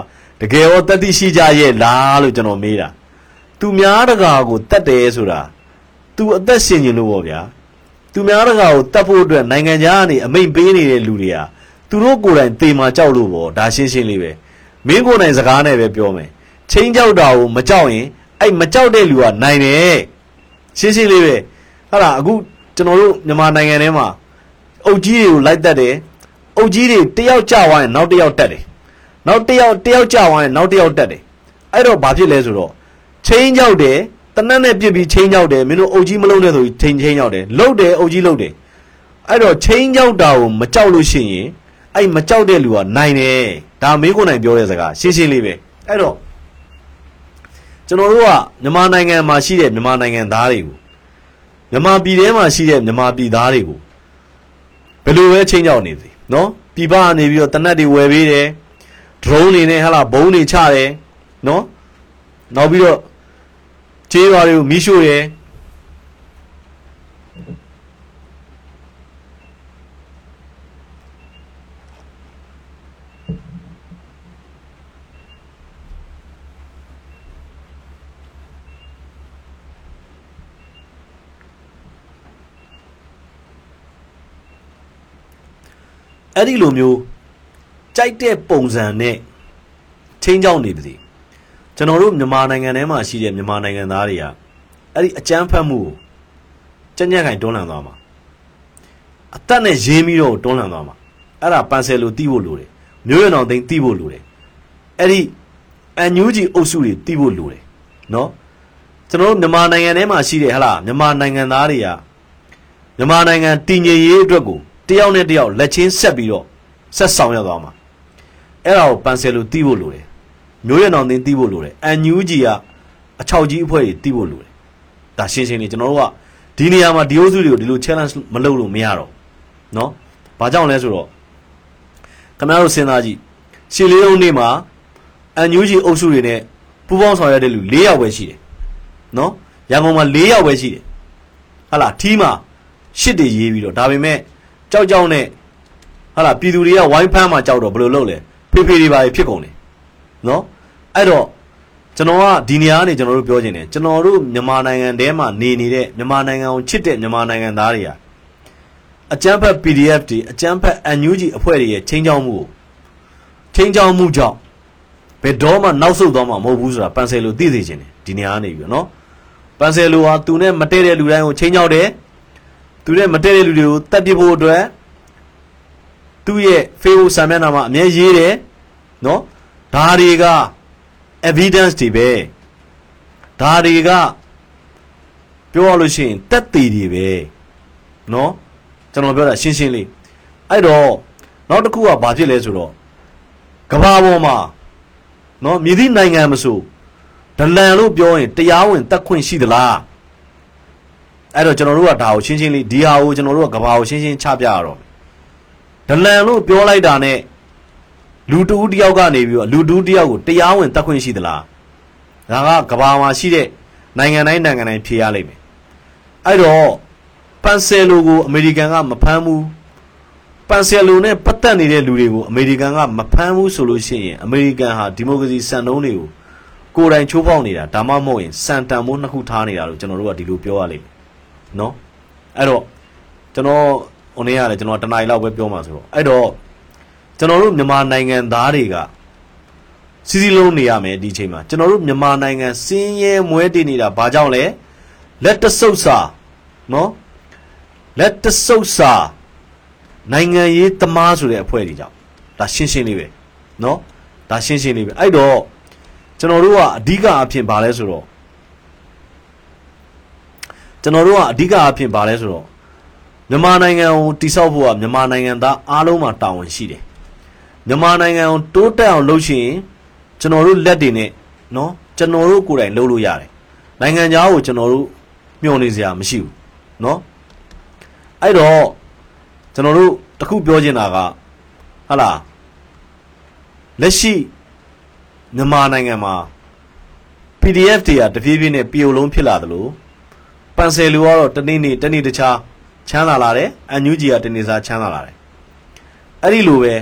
တကယ်ရောတတိရှိကြရဲ့လားလို့ကျွန်တော်မေးတာသူများတကာကိုတတ်တယ်ဆိုတာသူအသက်ရှင်ခြင်းလို့ပေါ့ဗျာသူများတကာကိုတတ်ဖို့အတွက်နိုင်ငံခြားကနေအမိန်ပေးနေတဲ့လူတွေဟာသူတို့ကိုယ်တိုင်တေမာကြောက်လို့ပေါ့ဒါရှင်းရှင်းလေးပဲမင်းကိုယ်တိုင်စကားနဲ့ပဲပြောမယ်ချင်းကြောက်တာကိုမကြောက်ရင်အဲ့မကြောက်တဲ့လူကနိုင်တယ်ရှင်းရှင်းလေးပဲဟာလားအခုကျွန်တော်တို့မြန်မာနိုင်ငံထဲမှာအုပ်ကြီးတွေကိုလိုက်တက်တယ် အုပ်ကြီးတွေတယောက်ကြွားရင်နောက်တယောက်တက်တယ်နောက်တယောက်တယောက်ကြွားရင်နောက်တယောက်တက်တယ်အဲ့တော့ဘာဖြစ်လဲဆိုတော့ချင်းကြောက်တယ်တနက်နဲ့ပြစ်ပြီးချင်းကြောက်တယ်မင်းတို့အုပ်ကြီးမလုံးနဲ့ဆိုပြီးချင်းချင်းကြောက်တယ်လှုပ်တယ်အုပ်ကြီးလှုပ်တယ်အဲ့တော့ချင်းကြောက်တာကိုမကြောက်လို့ရှိရင်အဲ့မကြောက်တဲ့လူကနိုင်တယ်ဒါမေးခွန်းနိုင်ပြောတဲ့စကားရှင်းရှင်းလေးပဲအဲ့တော့ကျွန်တော်တို့ကမြန်မာနိုင်ငံမှာရှိတဲ့မြန်မာနိုင်ငံသားတွေကိုမြန်မာပြည်ထဲမှာရှိတဲ့မြန်မာပြည်သားတွေကိုဘယ်လိုပဲချင်းကြောက်နေသည် နော်ပြည်ပကနေပြီးတော့တနက်တွေဝယ်ပေးတယ်ဒရုန်းတွေနဲ့ဟလာဘုံတွေချတယ်နော်နောက်ပြီးတော့ကျေးရွာတွေကိုမီးရှို့တယ် အဲ့ဒီလိုမျိုးကြိုက်တဲ့ပုံစံနဲ့ချင်းချောင်းနေပြီကျွန်တော်တို့မြန်မာနိုင်ငံထဲမှာရှိတဲ့မြန်မာနိုင်ငံသားတွေကအဲ့ဒီအကြမ်းဖက်မှုကိုကြက်ညက်ကင်တွန်းလှန်သွားမှာအသက်နဲ့ရင်းပြီးတော့တွန်းလှန်သွားမှာအဲ့ဒါပန်ဆယ်လိုတီးဖို့လိုတယ်မျိုးရံတော်သိန်းတီးဖို့လိုတယ်အဲ့ဒီအန်ယူဂျီအုပ်စုတွေတီးဖို့လိုတယ်နော်ကျွန်တော်တို့မြန်မာနိုင်ငံထဲမှာရှိတဲ့ဟလားမြန်မာနိုင်ငံသားတွေကမြန်မာနိုင်ငံတည်ငြိမ်ရေးအတွက်ကို တယောက်နဲ့တယောက်လက်ချင်းဆက်ပြီးတော့ဆက်ဆောင်ရသွားမှာအဲ့ဒါကိုပန်ဆယ်လိုတီးဖို့လိုတယ်မျိုးရံတော်သိန်းတီးဖို့လိုတယ်အန်ယူဂျီကအချောက်ကြီးအဖွဲ့တွေတီးဖို့လိုတယ်ဒါရှင်းရှင်းလေးကျွန်တော်တို့ကဒီနေရာမှာဒီအုပ်စုတွေကိုဒီလို challenge မလုပ်လို့မရတော့เนาะဘာကြောင့်လဲဆိုတော့ခင်ဗျားတို့စဉ်းစားကြည့် ရှီလေးလုံးနေ့မှာအန်ယူဂျီအုပ်စုတွေနဲ့ပူးပေါင်းဆောင်ရွက်တဲ့လူ၄ယောက်ပဲရှိတယ်နော်ရန်ကုန်မှာ၄ယောက်ပဲရှိတယ်ဟာလာထီးမှာရှစ်တွေရေးပြီးတော့ဒါပေမဲ့ ကြောက်ကြောက်နဲ့ဟာလာပြည်သူတွေကဝိုင်းဖမ်းမှကြောက်တော့ဘယ်လိုလုပ်လဲဖေဖေတွေပါဖြစ်ကုန်တယ်နော်အဲ့တော့ကျွန်တော်ကဒီနေရာကနေကျွန်တော်တို့ပြောချင်တယ်ကျွန်တော်တို့မြန်မာနိုင်ငံထဲမှာနေနေတဲ့မြန်မာနိုင်ငံကိုချစ်တဲ့မြန်မာနိုင်ငံသားတွေဟာအကြမ်းဖက် PDF တွေအကြမ်းဖက် NUG အဖွဲ့တွေရဲ့ချင်းချောင်းမှုကိုချင်းချောင်းမှုကြောင့်ဘယ်တော့မှနောက်ဆုတ်သွားမှာမဟုတ်ဘူးဆိုတာပန်ဆယ်လိုသိစေချင်တယ်ဒီနေရာကနေပြီးတော့နော်ပန်ဆယ်လိုဟာသူနဲ့မတည့်တဲ့လူတိုင်းကိုချင်းချောက်တယ် သူနဲ့မတည့်တဲ့လူတွေကိုတတ်ပြဖို့အတွက်သူ့ရဲ့ Facebook စာမျက်နှာမှာအမြဲရေးတယ်နော်ဒါတွေက evidence တွေပဲဒါတွေကပြောရလို့ရှိရင်တက်သေးတွေပဲနော်ကျွန်တော်ပြောတာရှင်းရှင်းလေးအဲ့တော့နောက်တစ်ခုကဘာဖြစ်လဲဆိုတော့ကဘာပေါ်မှာနော်မြည်သည့်နိုင်ငံမဆိုဒလန်လို့ပြောရင်တရားဝင်တက်ခွင့်ရှိသလား အဲ့တော့ကျွန်တော်တို့ကဒါကိုရှင်းရှင်းလေးဒီဟာကိုကျွန်တော်တို့ကကဘာကိုရှင်းရှင်းချပြရတော့ဒလန်လို့ပြောလိုက်တာနဲ့လူတူတယောက်ကနေပြီးတော့လူတူတယောက်ကိုတရားဝင်တက်ခွင့်ရှိသလားဒါကကဘာမှာရှိတဲ့နိုင်ငံတိုင်းနိုင်ငံတိုင်းဖြေရလိမ့်မယ်အဲ့တော့ပန်ဆယ်လိုကိုအမေရိကန်ကမဖမ်းဘူးပန်ဆယ်လိုနဲ့ပတ်သက်နေတဲ့လူတွေကိုအမေရိကန်ကမဖမ်းဘူးဆိုလို့ရှိရင်အမေရိကန်ဟာဒီမိုကရေစီစံနှုန်းတွေကိုကိုယ်တိုင်ချိုးဖောက်နေတာဒါမှမဟုတ်ရင်စံတန်မိုးနှစ်ခုထားနေတာလို့ကျွန်တော်တို့ကဒီလိုပြောရလိမ့်မယ် နော်အဲ့တော့ကျွန်တော်ဟိုနေ့ရတယ်ကျွန်တော်တနင်္လာရီလောက်ပဲပြောမှာဆိုတော့အဲ့တော့ကျွန်တော်တို့မြန်မာနိုင်ငံသားတွေကစီစီလုံးနေရမယ်ဒီချိန်မှာကျွန်တော်တို့မြန်မာနိုင်ငံစင်းရဲမွဲတည်နေတာဘာကြောင့်လဲလက်တဆုပ်စာနော်လက်တဆုပ်စာနိုင်ငံရေးသမားဆိုတဲ့အဖွဲ့တွေကြောင့်ဒါရှင်းရှင်းလေးပဲနော်ဒါရှင်းရှင်းလေးပဲအဲ့တော့ကျွန်တော်တို့ကအဓိကအဖြစ်ဘာလဲဆိုတော့ ကျွန်တော်တို့ကအဓိကအဖြစ်ဘာလဲဆိုတော့မြန်မာနိုင်ငံကိုတိဆောက်ဖို့ကမြန်မာနိုင်ငံသားအားလုံးမှာတာဝန်ရှိတယ်မြန်မာနိုင်ငံကိုတိုးတက်အောင်လုပ်ရှင်ကျွန်တော်တို့လက်တွေနဲ့နော်ကျွန်တော်တို့ကိုယ်တိုင်လုပ်လို့ရတယ်နိုင်ငံခြားကိုကျွန်တော်တို့မျှော်နေစရာမရှိဘူးနော်အဲ့တော့ကျွန်တော်တို့တခုပြောချင်တာကဟာလားလက်ရှိမြန်မာနိုင်ငံမှာ PDF တွေကတပြေးပြေးနဲ့ပြုံလုံးဖြစ်လာတယ်လို့ ပန်ဆယ်လူကတော့တနေ့နေ့တနေ့တခြားချမ်းသာလာတယ်အန်ယူဂျီကတနေ့စားချမ်းသာလာတယ်အဲ့ဒီလိုပဲ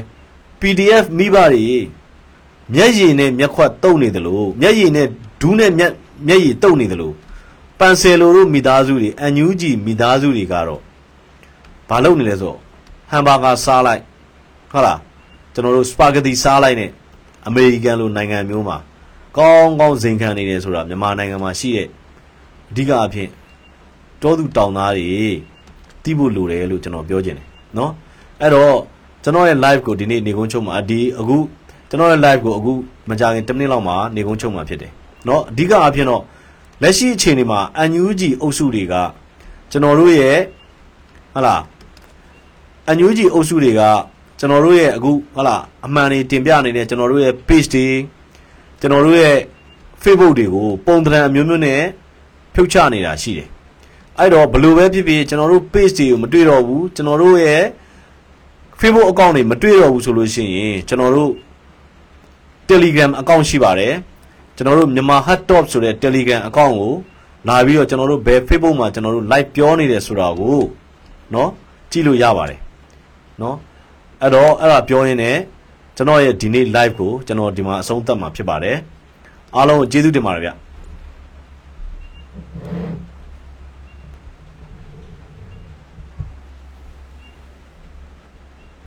PDF မိဘတွေမျက်ရည်နဲ့မျက်ခွက်တုပ်နေတယ်လို့မျက်ရည်နဲ့ဒူးနဲ့မျက်မျက်ရည်တုပ်နေတယ်လို့ပန်ဆယ်လိုတို့မိသားစုတွေအန်ယူဂျီမိသားစုတွေကတော့ဘာလုပ်နေလဲဆိုတော့ဟမ်ဘာဂါစားလိုက်ဟုတ်လားကျွန်တော်တို့စပါဂက်တီစားလိုက်နဲ့အမေရိကန်လိုနိုင်ငံမျိုးမှာကောင်းကောင်းဇင်ခံနေတယ်ဆိုတာမြန်မာနိုင်ငံမှာရှိတဲ့အဓိကအဖြစ် တောသူတောင်သားတွေတိဖို့လိုတယ်လို့ကျွန်တော်ပြောချင်တယ်เนาะအဲ့တော့ကျွန်တော်ရဲ့ live ကိုဒီနေ့နေကုန်းချုပ်မှာဒီအခုကျွန်တော်ရဲ့ live ကိုအခုမကြခင်10မိနစ်လောက်မှာနေကုန်းချုပ်မှာဖြစ်တယ်เนาะအဓိကအဖြစ်တော့လက်ရှိအခြေအနေမှာ UNG အုပ်စုတွေကကျွန်တော်တို့ရဲ့ဟလာ UNG အုပ်စုတွေကကျွန်တော်တို့ရဲ့အခုဟလာအမှန်တွေတင်ပြနေတဲ့ကျွန်တော်တို့ရဲ့ page တွေကျွန်တော်တို့ရဲ့ Facebook တွေကိုပုံသဏ္ဍာန်အမျိုးမျိုးနဲ့ဖြုတ်ချနေတာရှိတယ် အဲ့တော့ဘလို့ပဲဖြစ်ဖြစ်ကျွန်တော်တို့ page တွေကိုမတွေ့တော့ဘူးကျွန်တော်တို့ရဲ့ Facebook account တွေမတွေ့တော့ဘူးဆိုလို့ရှိရင်ကျွန်တော်တို့ Telegram account ရှိပါတယ်ကျွန်တော်တို့မြန်မာ hot top ဆိုတဲ့ Telegram account ကိုလာပြီးတော့ကျွန်တော်တို့ဘယ် Facebook မှာကျွန်တော်တို့ live ပြောနေတယ်ဆိုတာကိုเนาะကြည့်လို့ရပါတယ်เนาะအဲ့တော့အဲ့ဒါပြောရင်းနဲ့ကျွန်တော်ရဲ့ဒီနေ့ live ကိုကျွန်တော်ဒီမှာအဆုံးသတ်မှာဖြစ်ပါတယ်အားလုံးကိုကျေးဇူးတင်ပါတယ်ဗျ